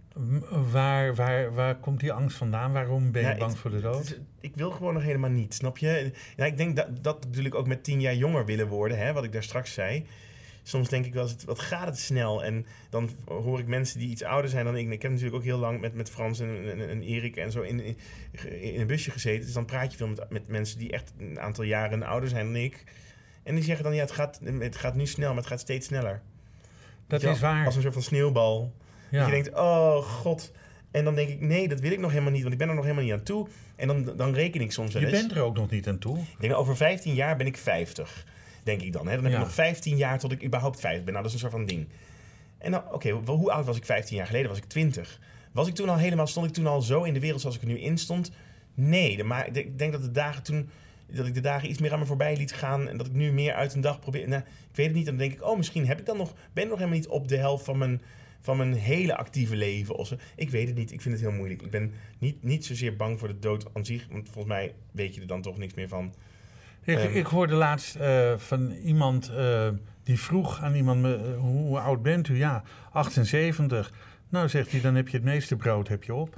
Waar, waar, waar komt die angst vandaan? Waarom ben je Ja, bang voor de dood? ik wil gewoon nog helemaal niet, snap je? Ja, ik denk dat dat natuurlijk ook met tien jaar jonger willen worden, hè, wat ik daar straks zei. Soms denk ik wel eens, wat gaat het snel? En dan hoor ik mensen die iets ouder zijn dan ik. Ik heb natuurlijk ook heel lang met, met Frans en, en, en Erik en zo in, in, in een busje gezeten. Dus dan praat je veel met, met mensen die echt een aantal jaren ouder zijn dan ik. En die zeggen dan, ja, het gaat, het gaat nu snel, maar het gaat steeds sneller. Dat is waar. Als een soort van sneeuwbal. Ja. Dat je denkt, oh god. En dan denk ik, nee, dat wil ik nog helemaal niet, want ik ben er nog helemaal niet aan toe. En dan, dan reken ik soms wel je eens. bent er ook nog niet aan toe. Ik denk, over 15 jaar ben ik 50. Denk ik dan. Hè? Dan heb Ja. ik nog 15 jaar tot ik überhaupt 50 ben. Nou, dat is een soort van ding. En dan, oké, hoe oud was ik 15 jaar geleden? Was ik 20? Was ik toen al helemaal, stond ik toen al zo in de wereld zoals ik er nu in stond? Nee, de- maar ik denk dat de dagen toen, dat ik de dagen iets meer aan me voorbij liet gaan en dat ik nu meer uit een dag probeer. Nou, ik weet het niet. Dan denk ik, oh, misschien heb ik dan nog, ben ik nog helemaal niet op de helft van mijn, van mijn hele actieve leven. Of. Ik weet het niet. Ik vind het heel moeilijk. Ik ben niet, niet zozeer bang voor de dood aan zich, want volgens mij weet je er dan toch niks meer van. Ik, Ehm. ik hoorde laatst eh, van iemand eh, die vroeg aan iemand: me, eh, hoe, hoe oud bent u? Ja, 78. Nou, zegt hij, dan heb je het meeste brood heb je op.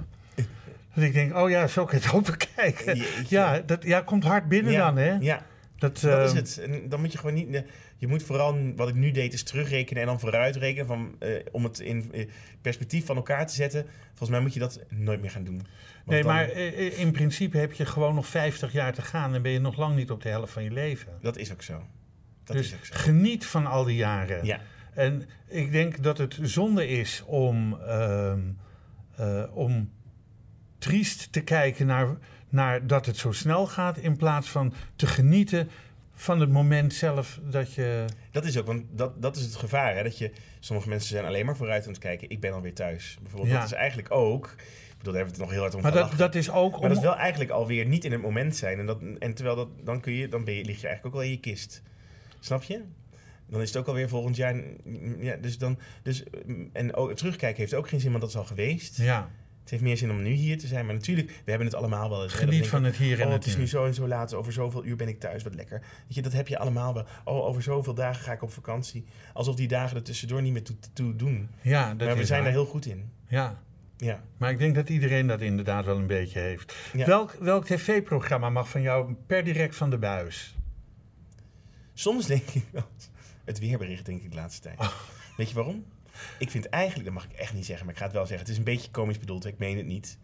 Dus ik denk, oh ja, zo kan je het <laughs> ook bekijken. Jeetje. Ja, dat ja, komt hard binnen dan, hè? Ja, Dat, dat is eh, het. En dan moet je gewoon niet. Je moet vooral, wat ik nu deed, is terugrekenen en dan vooruitrekenen. Van, eh, om het in eh, perspectief van elkaar te zetten. Volgens mij moet je dat nooit meer gaan doen. Want Nee, dan- maar eh, in principe heb je gewoon nog 50 jaar te gaan en ben je nog lang niet op de helft van je leven. Dat is ook zo. Dat dus is ook zo. geniet van al die jaren. Ja, En ik denk dat het zonde is om, ehm, eh, om triest te kijken naar, naar dat het zo snel gaat, in plaats van te genieten van het moment zelf dat je. dat is ook. Want dat, dat is het gevaar. Hè? Dat je, sommige mensen zijn alleen maar vooruit aan het kijken. Ik ben alweer thuis. Bijvoorbeeld, Ja. dat is eigenlijk ook. Ik bedoel, daar hebben we het nog heel hard om Maar dat, dat is ook Maar dat is wel eigenlijk alweer niet in het moment zijn. En, dat, en terwijl dat, dan, kun je, dan ben je, lig je eigenlijk ook wel in je kist. Snap je? Dan is het ook alweer volgend jaar. Ja, dus dan, dus, en ook, terugkijken heeft ook geen zin, want dat is al geweest. Ja, Het heeft meer zin om nu hier te zijn. Maar natuurlijk, we hebben het allemaal wel eens. geniet van het hier en Oh, het is nu zo en zo laat. Over zoveel uur ben ik thuis. Wat lekker. Weet je, dat heb je allemaal wel. Oh, over zoveel dagen ga ik op vakantie. Alsof die dagen er tussendoor niet meer toe, toe doen. Ja, dat maar we zijn waar. daar heel goed in. Ja, Ja. maar ik denk dat iedereen dat inderdaad wel een beetje heeft. Ja. Welk, welk tv-programma mag van jou per direct van de buis? Soms denk ik wel Het weerbericht denk ik de laatste tijd. Weet je waarom? Ik vind eigenlijk, dat mag ik echt niet zeggen, maar ik ga het wel zeggen. Het is een beetje komisch bedoeld, ik meen het niet.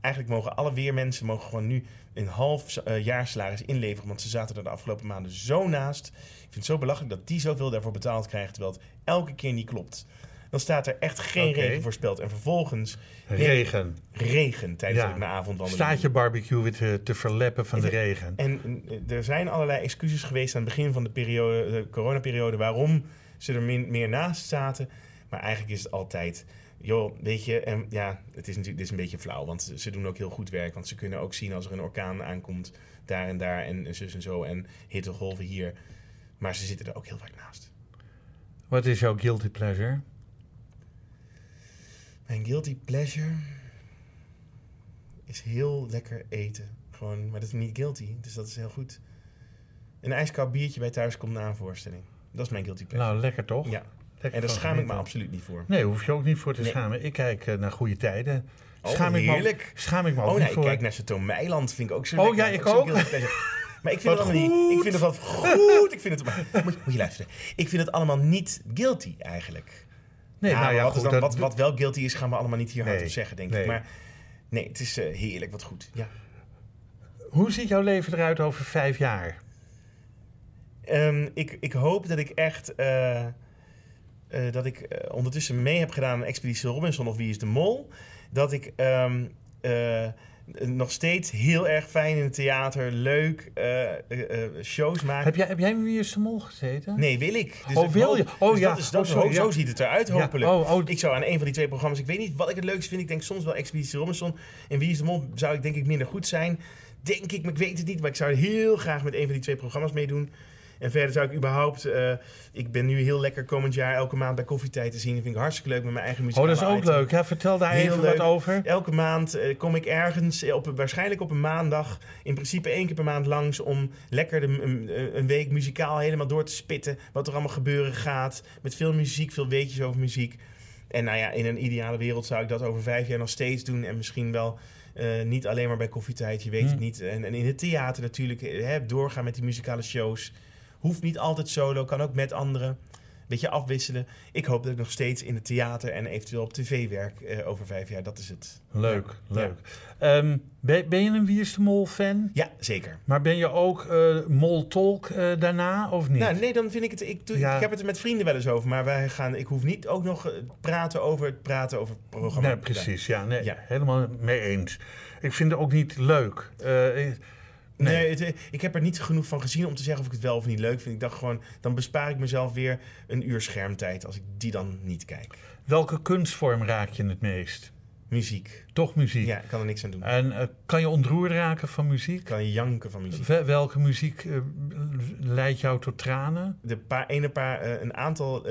Eigenlijk mogen alle weermensen mogen gewoon nu een half eh, jaarsalaris inleveren. Want ze zaten er de afgelopen maanden zo naast. Ik vind het zo belachelijk dat die zoveel daarvoor betaald krijgen. Terwijl het elke keer niet klopt. Dan staat er echt geen regen voorspeld. En vervolgens Regen. regen tijdens Ja. ik naar avondwandeling Staat je barbecue weer te, te verleppen van de regen? en eh, er zijn allerlei excuses geweest aan het begin van de, periode, de coronaperiode waarom ze er min- meer naast zaten. Maar eigenlijk is het altijd joh, weet je, en ja, het is natuurlijk dit is een beetje flauw, want ze, doen ook heel goed werk. Want ze kunnen ook zien als er een orkaan aankomt, daar en daar, en zus en zo, en hittegolven hier. Maar ze zitten er ook heel vaak naast. Wat is jouw guilty pleasure? Mijn guilty pleasure is heel lekker eten. Gewoon, maar dat is niet guilty, dus dat is heel goed. Een ijskoud biertje bij thuis komt na een voorstelling. Dat is mijn guilty pleasure. Nou, lekker toch? ja, en daar schaam ik me absoluut niet voor. Nee, hoef je ook niet voor te Nee. schamen. Ik kijk eh, naar goede tijden. Oh, Schaam ik me. Schaam ik me ook Oh niet nee, ik voor. kijk naar Chateau Meiland, vind ik ook zo Oh, ja, ik ook. Maar ik <laughs> vind Wat het allemaal niet... Ik vind het wat goed. Ik vind het... maar <laughs> Moet, moet je luisteren. Ik vind het allemaal niet guilty, eigenlijk. Nee, Ja, nou ja, wat, goed, dan, dat- wat, wat wel guilty is, gaan we allemaal niet hier Nee, hard op zeggen, denk nee. ik. Maar nee, het is eh, heerlijk, wat goed. Ja. Hoe ziet jouw leven eruit over vijf jaar? Ehm, ik, ik hoop dat ik echt... eh, eh, dat ik eh, ondertussen mee heb gedaan aan Expeditie Robinson of Wie is de Mol. Dat ik ehm, eh, nog steeds heel erg fijn in het theater, leuk shows maak. Heb jij, heb jij in Wie is de Mol gezeten? Nee, wil ik. Dus Oh, wil je? Oh, dus ja. Dat is, dat Oh, sorry, zo ja. ziet het eruit, Ja, hopelijk. oh, oh, Ik zou aan een van die twee programma's... Ik weet niet wat ik het leukste vind. Ik denk soms wel Expeditie Robinson. En Wie is de Mol zou ik denk ik minder goed zijn. Denk ik, maar ik weet het niet. Maar ik zou heel graag met een van die twee programma's meedoen. En verder zou ik überhaupt... eh, ik ben nu heel lekker komend jaar elke maand bij Koffietijd te zien. Dat vind ik hartstikke leuk met mijn eigen muziek. oh, dat is ook leuk. Ja, vertel daar Heel even leuk. wat over. Elke maand eh, kom ik ergens, eh, op, waarschijnlijk op een maandag, in principe één keer per maand langs om lekker de, een, een week muzikaal helemaal door te spitten. Wat er allemaal gebeuren gaat. Met veel muziek, veel weetjes over muziek. En nou ja, in een ideale wereld zou ik dat over vijf jaar nog steeds doen. En misschien wel niet alleen maar bij koffietijd, je weet Hmm. het niet. En, en in het theater natuurlijk, hè, doorgaan met die muzikale shows. Hoeft niet altijd solo, kan ook met anderen. Beetje afwisselen. Ik hoop dat ik nog steeds in het theater en eventueel op tv werk eh, over vijf jaar. Dat is het. Leuk, Ja. leuk. Ehm, ben, ben je een Wie is de Mol fan? Ja, zeker. Maar ben je ook eh Mol Tolk eh, daarna of niet? Nou, nee, dan vind ik het. Ik, doe, Ja. ik heb het er met vrienden wel eens over, maar wij gaan. Ik hoef niet ook nog praten over het praten over het programma. Nee, precies. Ja, nee, Ja. helemaal mee eens. Ik vind het ook niet leuk. Ik- Nee, Nee. het, ik heb er niet genoeg van gezien om te zeggen of ik het wel of niet leuk vind. Ik dacht gewoon, dan bespaar ik mezelf weer een uur schermtijd als ik die dan niet kijk. welke kunstvorm raak je het meest? Muziek. Toch muziek. Ja, ik kan er niks aan doen. En eh, kan je ontroerd raken van muziek? Kan janken van muziek. Wel- welke muziek eh, leidt jou tot tranen? De paar, ene paar, eh, een aantal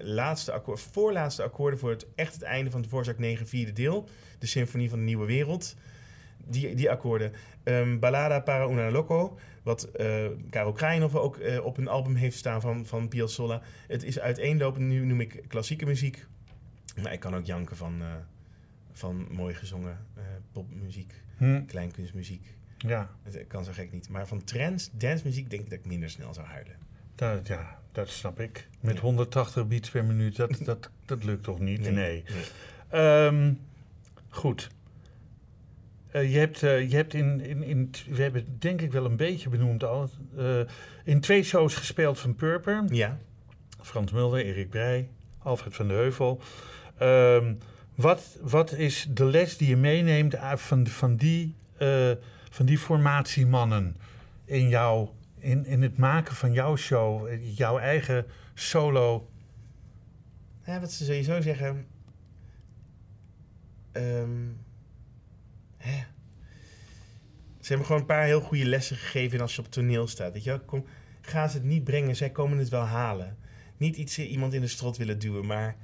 laatste voorlaatste akkoorden voor het echt het einde van het Voorzak 9 vierde deel. De Symfonie van de Nieuwe Wereld. Die, die akkoorden. Ehm Ballada para una loco. Wat eh Karel Kraaienhoff ook eh, op een album heeft staan van, van Piazzolla. Het is uiteenlopend. Nu noem ik klassieke muziek. Maar ik kan ook janken van, eh, van mooi gezongen popmuziek. Hm, Kleinkunstmuziek. ja, Het kan zo gek niet. Maar van trance, dancemuziek denk ik dat ik minder snel zou huilen. dat, ja, dat snap ik. Met Ja. 180 beats per minuut, dat, <laughs> dat, dat lukt toch niet? Nee. nee. Ehm, goed. Eh, je hebt, eh, je hebt in, in, in, we hebben het denk ik wel een beetje benoemd al, eh, in twee shows gespeeld van Purper. Ja. Frans Mulder, Erik Breij, Alfred van de Heuvel. Ehm, wat, wat is de les die je meeneemt van, van, die, van die formatiemannen in, jou, in, in het maken van jouw show, jouw eigen solo? Ja, wat ze sowieso zeggen. Ehm, hè. Ze hebben gewoon een paar heel goede lessen gegeven als je op toneel staat. Weet je wel? Kom, ga ze het niet brengen, zij komen het wel halen. Niet iets eh, iemand in de strot willen duwen, maar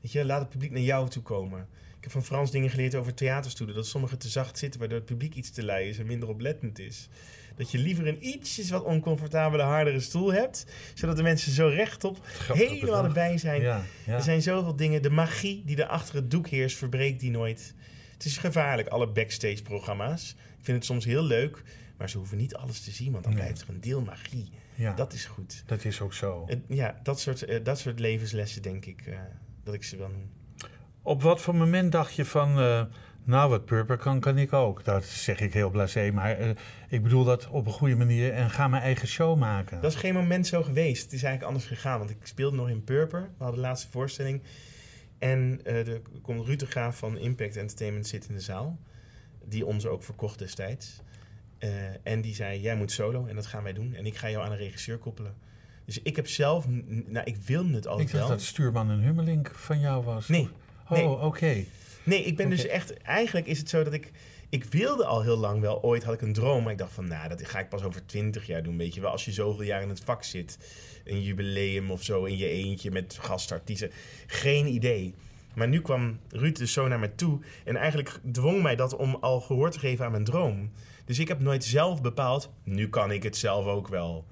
weet je, laat het publiek naar jou toe komen. Ik heb van Frans dingen geleerd over theaterstoelen. Dat sommigen te zacht zitten, waardoor het publiek iets te lui is en minder oplettend is. Dat je liever een ietsjes wat oncomfortabele, hardere stoel hebt, zodat de mensen zo rechtop helemaal erbij zijn. Ja, ja. Er zijn zoveel dingen. De magie die er achter het doek heerst, verbreekt die nooit. Het is gevaarlijk, alle backstage-programma's. Ik vind het soms heel leuk, maar ze hoeven niet alles te zien, want dan Nee. blijft er een deel magie. ja, Dat is goed. dat is ook zo. Ja, dat soort, eh, dat soort levenslessen denk ik eh, dat ik ze wel noem. Op wat voor moment dacht je van, eh, nou wat Purper kan, kan ik ook? Dat zeg ik heel blasé, maar ik bedoel dat op een goede manier en ga mijn eigen show maken. Dat is geen moment zo geweest. Het is eigenlijk anders gegaan, want ik speelde nog in Purper. We hadden de laatste voorstelling. En eh er komt Ruud de Graaf van Impact Entertainment zit in de zaal. Die ons ook verkocht destijds. Eh, en die zei, jij moet solo en dat gaan wij doen. En ik ga jou aan een regisseur koppelen. Dus ik heb zelf, nou ik wilde het ik altijd dacht wel. dat Stuurman en Hummelink van jou was. Nee, Nee. Oh, oké. Nee, ik ben dus echt... Eigenlijk is het zo dat ik... Ik wilde al heel lang wel. Ooit had ik een droom. Maar ik dacht van, nou, dat ga ik pas over twintig jaar doen. Weet je wel, als je zoveel jaar in het vak zit. Een jubileum of zo in je eentje met gastartiesten. Geen idee. Maar nu kwam Ruud dus zo naar me toe. En eigenlijk dwong mij dat om al gehoor te geven aan mijn droom. Dus ik heb nooit zelf bepaald, nu kan ik het zelf ook wel.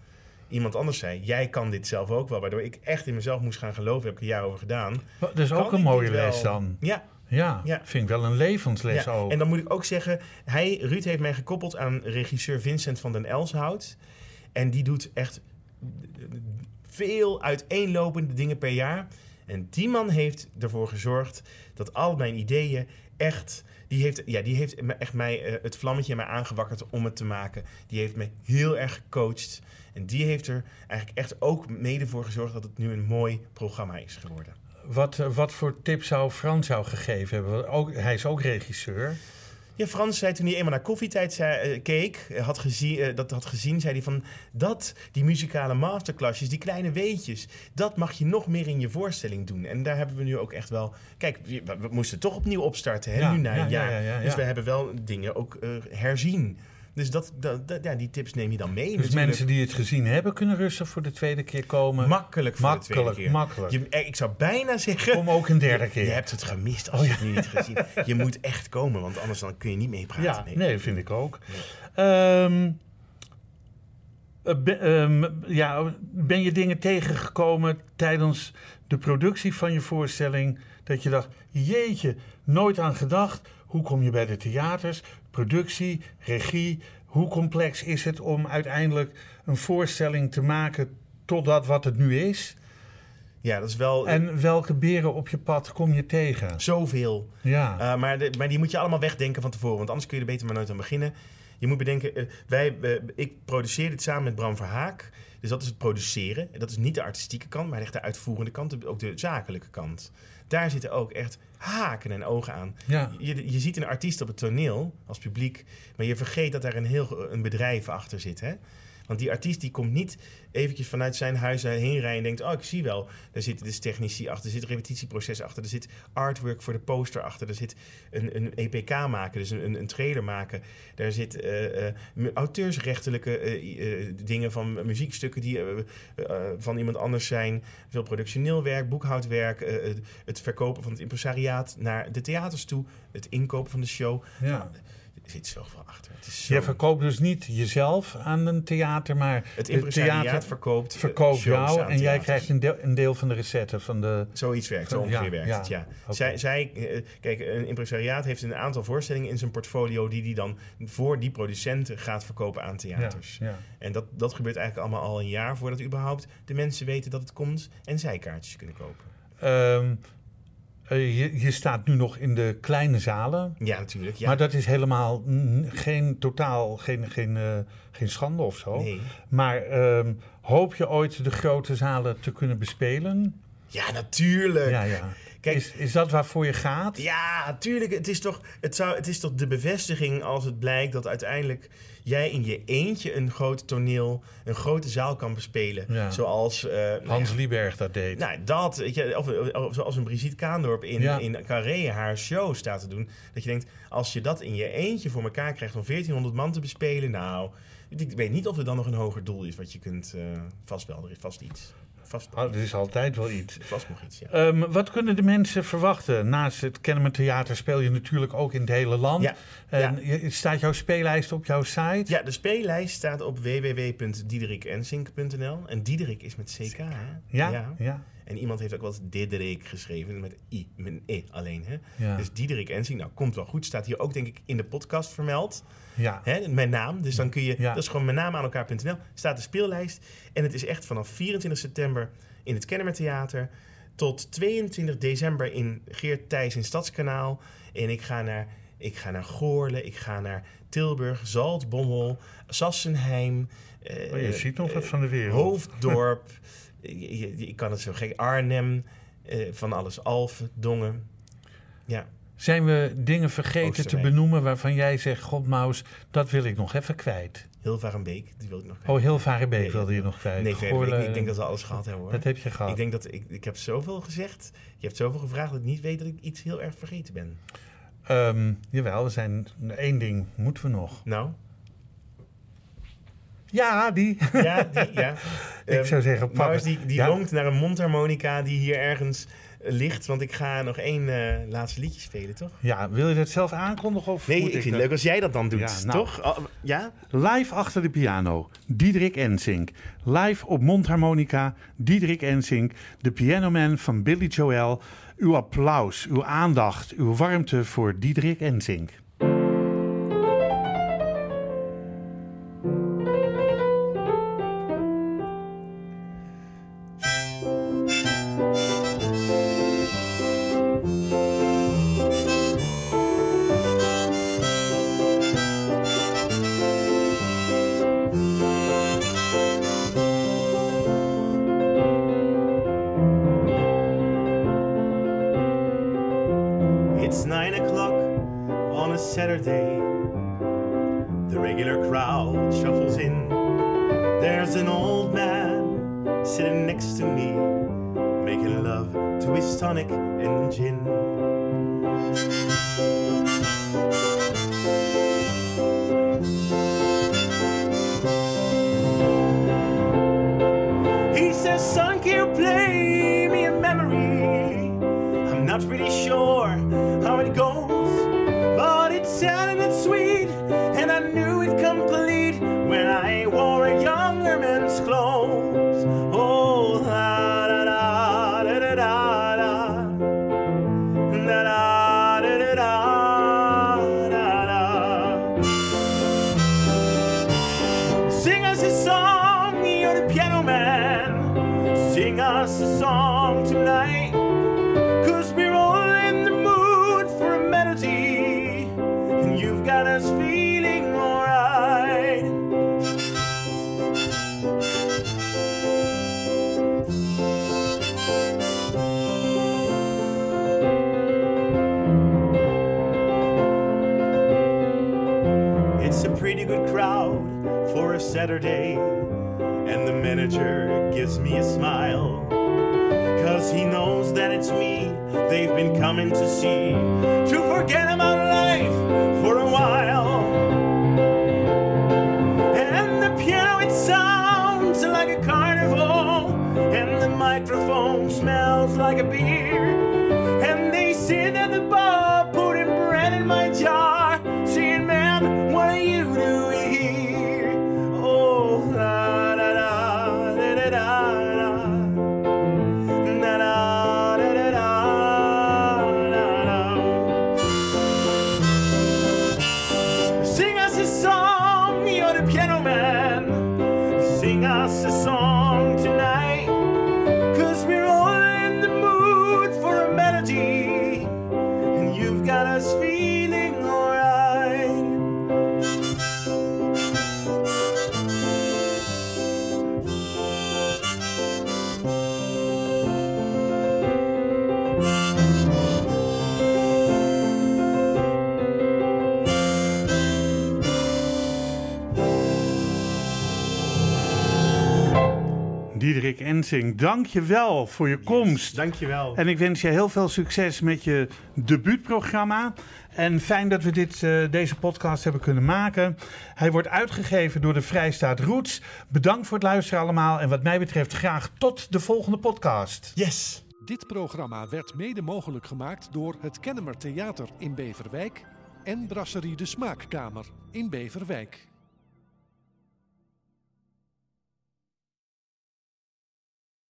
Iemand anders zei, jij kan dit zelf ook wel. Waardoor ik echt in mezelf moest gaan geloven. Heb ik een jaar over gedaan. Dat is Kan ook een mooie les dan. Ja, Ja, Ja. vind ik wel een levensles Ja, ook. En dan moet ik ook zeggen, hij, Ruud heeft mij gekoppeld aan regisseur Vincent van den Elshout. En die doet echt veel uiteenlopende dingen per jaar. En die man heeft ervoor gezorgd dat al mijn ideeën echt... Die heeft, ja, die heeft echt mij, eh, het vlammetje in mij aangewakkerd om het te maken. Die heeft me heel erg gecoacht. En die heeft er eigenlijk echt ook mede voor gezorgd dat het nu een mooi programma is geworden. Wat, wat voor tip zou Frans jou gegeven hebben? Ook, hij is ook regisseur. Ja, Frans zei toen hij eenmaal naar koffietijd zei, eh, keek, eh, had gezien, eh, dat had gezien, zei hij van dat, die muzikale masterclasses, die kleine weetjes, dat mag je nog meer in je voorstelling doen. En daar hebben we nu ook echt wel. Kijk, we, we moesten toch opnieuw opstarten, hè, Ja, nu na een ja, jaar. ja, ja, Dus we hebben wel dingen ook herzien. Dus dat, dat, dat- ja, die tips neem je dan mee. Dus natuurlijk. mensen die het gezien hebben, kunnen rustig voor de tweede keer komen. Makkelijk voor de makkelijk, tweede keer. makkelijk. Je, eh, ik zou bijna zeggen... Kom ook een derde keer. Je hebt het gemist als Oh, je het nu niet gezien. Je moet echt komen, want anders dan kun je niet meepraten. Ja, Nee. nee, vind ik ook. Ehm, eh, ehm, ja, ben je dingen tegengekomen tijdens de productie van je voorstelling dat je dacht, jeetje, nooit aan gedacht. Hoe kom je bij de theaters? Productie, regie. Hoe complex is het om uiteindelijk een voorstelling te maken tot dat wat het nu is? Ja, dat is wel En welke beren op je pad kom je tegen? zoveel. Ja, Uh, maar, de- maar die moet je allemaal wegdenken van tevoren. Want anders kun je er beter maar nooit aan beginnen. Je moet bedenken, eh, wij, eh, ik produceer dit samen met Bram Verhaak. Dus dat is het produceren. Dat is niet de artistieke kant, maar echt de uitvoerende kant. Ook de zakelijke kant. Daar zitten ook echt haken en ogen aan. ja. Je, je ziet een artiest op het toneel als publiek, maar je vergeet dat daar een heel een bedrijf achter zit. Hè? Want die artiest die komt niet eventjes vanuit zijn huis heen rijden en denkt: Oh, ik zie wel. Daar zitten dus technici achter, er zit repetitieproces achter, er zit artwork voor de poster achter, er zit een, een EPK maken, dus een, een, trailer maken. Daar zit eh, eh, auteursrechtelijke eh, eh, dingen van muziekstukken die eh, eh, van iemand anders zijn. Veel productioneel werk, boekhoudwerk, eh, het verkopen van het impresariaat naar de theaters toe, het inkopen van de show. ja. Er zit zoveel achter. Het is zo... Je verkoopt dus niet jezelf aan een theater, maar het impresariaat verkoopt, eh, verkoopt jou en jij krijgt een deel, een deel van de recette van de... Zoiets werkt, zo Ja, ongeveer werkt ja, het, ja. Zij, zij, eh, kijk, een impresariaat heeft een aantal voorstellingen in zijn portfolio... die die dan voor die producenten gaat verkopen aan theaters. ja. En dat, dat gebeurt eigenlijk allemaal al een jaar... voordat überhaupt de mensen weten dat het komt... en zij kaartjes kunnen kopen. Ehm, eh, je, je staat nu nog in de kleine zalen, Ja, natuurlijk. Ja. maar dat is helemaal geen totaal, geen, geen, eh, geen schande of zo. Nee. Maar ehm, hoop je ooit de grote zalen te kunnen bespelen? Ja, natuurlijk. Ja, ja. Kijk- is, is dat waarvoor je gaat? Ja, tuurlijk. Het is, toch, het, zou, het is toch de bevestiging als het blijkt dat uiteindelijk jij in je eentje een groot toneel, een grote zaal kan bespelen. Ja. Zoals eh, nou Hans ja, Lieberg dat deed. Nou, dat, weet je, of, of zoals een Brigitte Kaandorp in, Ja. in Carré haar show staat te doen. Dat je denkt, als je dat in je eentje voor elkaar krijgt om 1400 man te bespelen, nou, ik weet niet of er dan nog een hoger doel is wat je kunt, wel, er is vast iets. Vast, Oh, er is altijd wel iets. vast nog iets, ja. Ehm, wat kunnen de mensen verwachten? Naast het Kennemer Theater speel je natuurlijk ook in het hele land. Ja, En staat jouw speellijst op jouw site? Ja, de speellijst staat op www.diederikensink.nl. En Diederik is met CK, hè? Ja? Ja. En iemand heeft ook wel eens Diederik geschreven, met I, met een E alleen, hè? Ja. Dus Diederik Ensink, nou, komt wel goed. Staat hier ook, denk ik, in de podcast vermeld. ja. Hè, mijn naam. Dus dan kun je, Ja. dat is gewoon mijn naam aan elkaar.nl. Staat de speellijst. En het is echt vanaf 24 september in het Kennemer Theater. Tot 22 december in Geert Thijs in Stadskanaal. En ik ga naar, ik ga naar Goorle, ik ga naar Tilburg, Zaltbommel, Sassenheim. eh, Oh, je ziet nog wat van de wereld. Hoofddorp. <laughs> ik kan het zo gek. Arnhem. eh, van alles. Alphen, Dongen. Ja. Zijn we dingen vergeten te benoemen waarvan jij zegt... God Maus, dat wil ik nog even kwijt? Hilvarenbeek, die wil ik nog Oh, heel Varenbeek Nee, wilde je nog kwijt. Nee, weet ik denk dat we alles gehad hebben hoor. Dat heb je gehad. Ik denk dat ik, ik heb zoveel gezegd. Je hebt zoveel gevraagd dat ik niet weet dat ik iets heel erg vergeten ben. Ehm, jawel, er zijn één ding moeten we nog. Nou, Ja, die. ja, die, ja. <laughs> Ik Ehm, zou zeggen, pak Maus die, die Ja. naar een mondharmonica die hier ergens eh, ligt. Want ik ga nog één eh, laatste liedje spelen, toch? Ja, wil je dat zelf aankondigen? Of Nee, ik vind het leuk als jij dat dan doet, Ja, nou. toch? Oh, ja? Live achter de piano, Diederik Ensink. Live op mondharmonica, Diederik Ensink. De pianoman van Billy Joel. Uw applaus, uw aandacht, uw warmte voor Diederik Ensink. Saturday. And the manager gives me a smile. Cause he knows that it's me they've been coming to see. To forget about life for a while. And the piano, it sounds like a carnival. And the microphone smells like a beer. Diederik Ensink, dank je wel voor je komst. Dankjewel. En ik wens je heel veel succes met je debuutprogramma. En fijn dat we dit, eh, deze podcast hebben kunnen maken. Hij wordt uitgegeven door de Vrijstaat Roots. Bedankt voor het luisteren allemaal. En wat mij betreft graag tot de volgende podcast. Yes. Dit programma werd mede mogelijk gemaakt door het Kennemer Theater in Beverwijk en Brasserie de Smaakkamer in Beverwijk.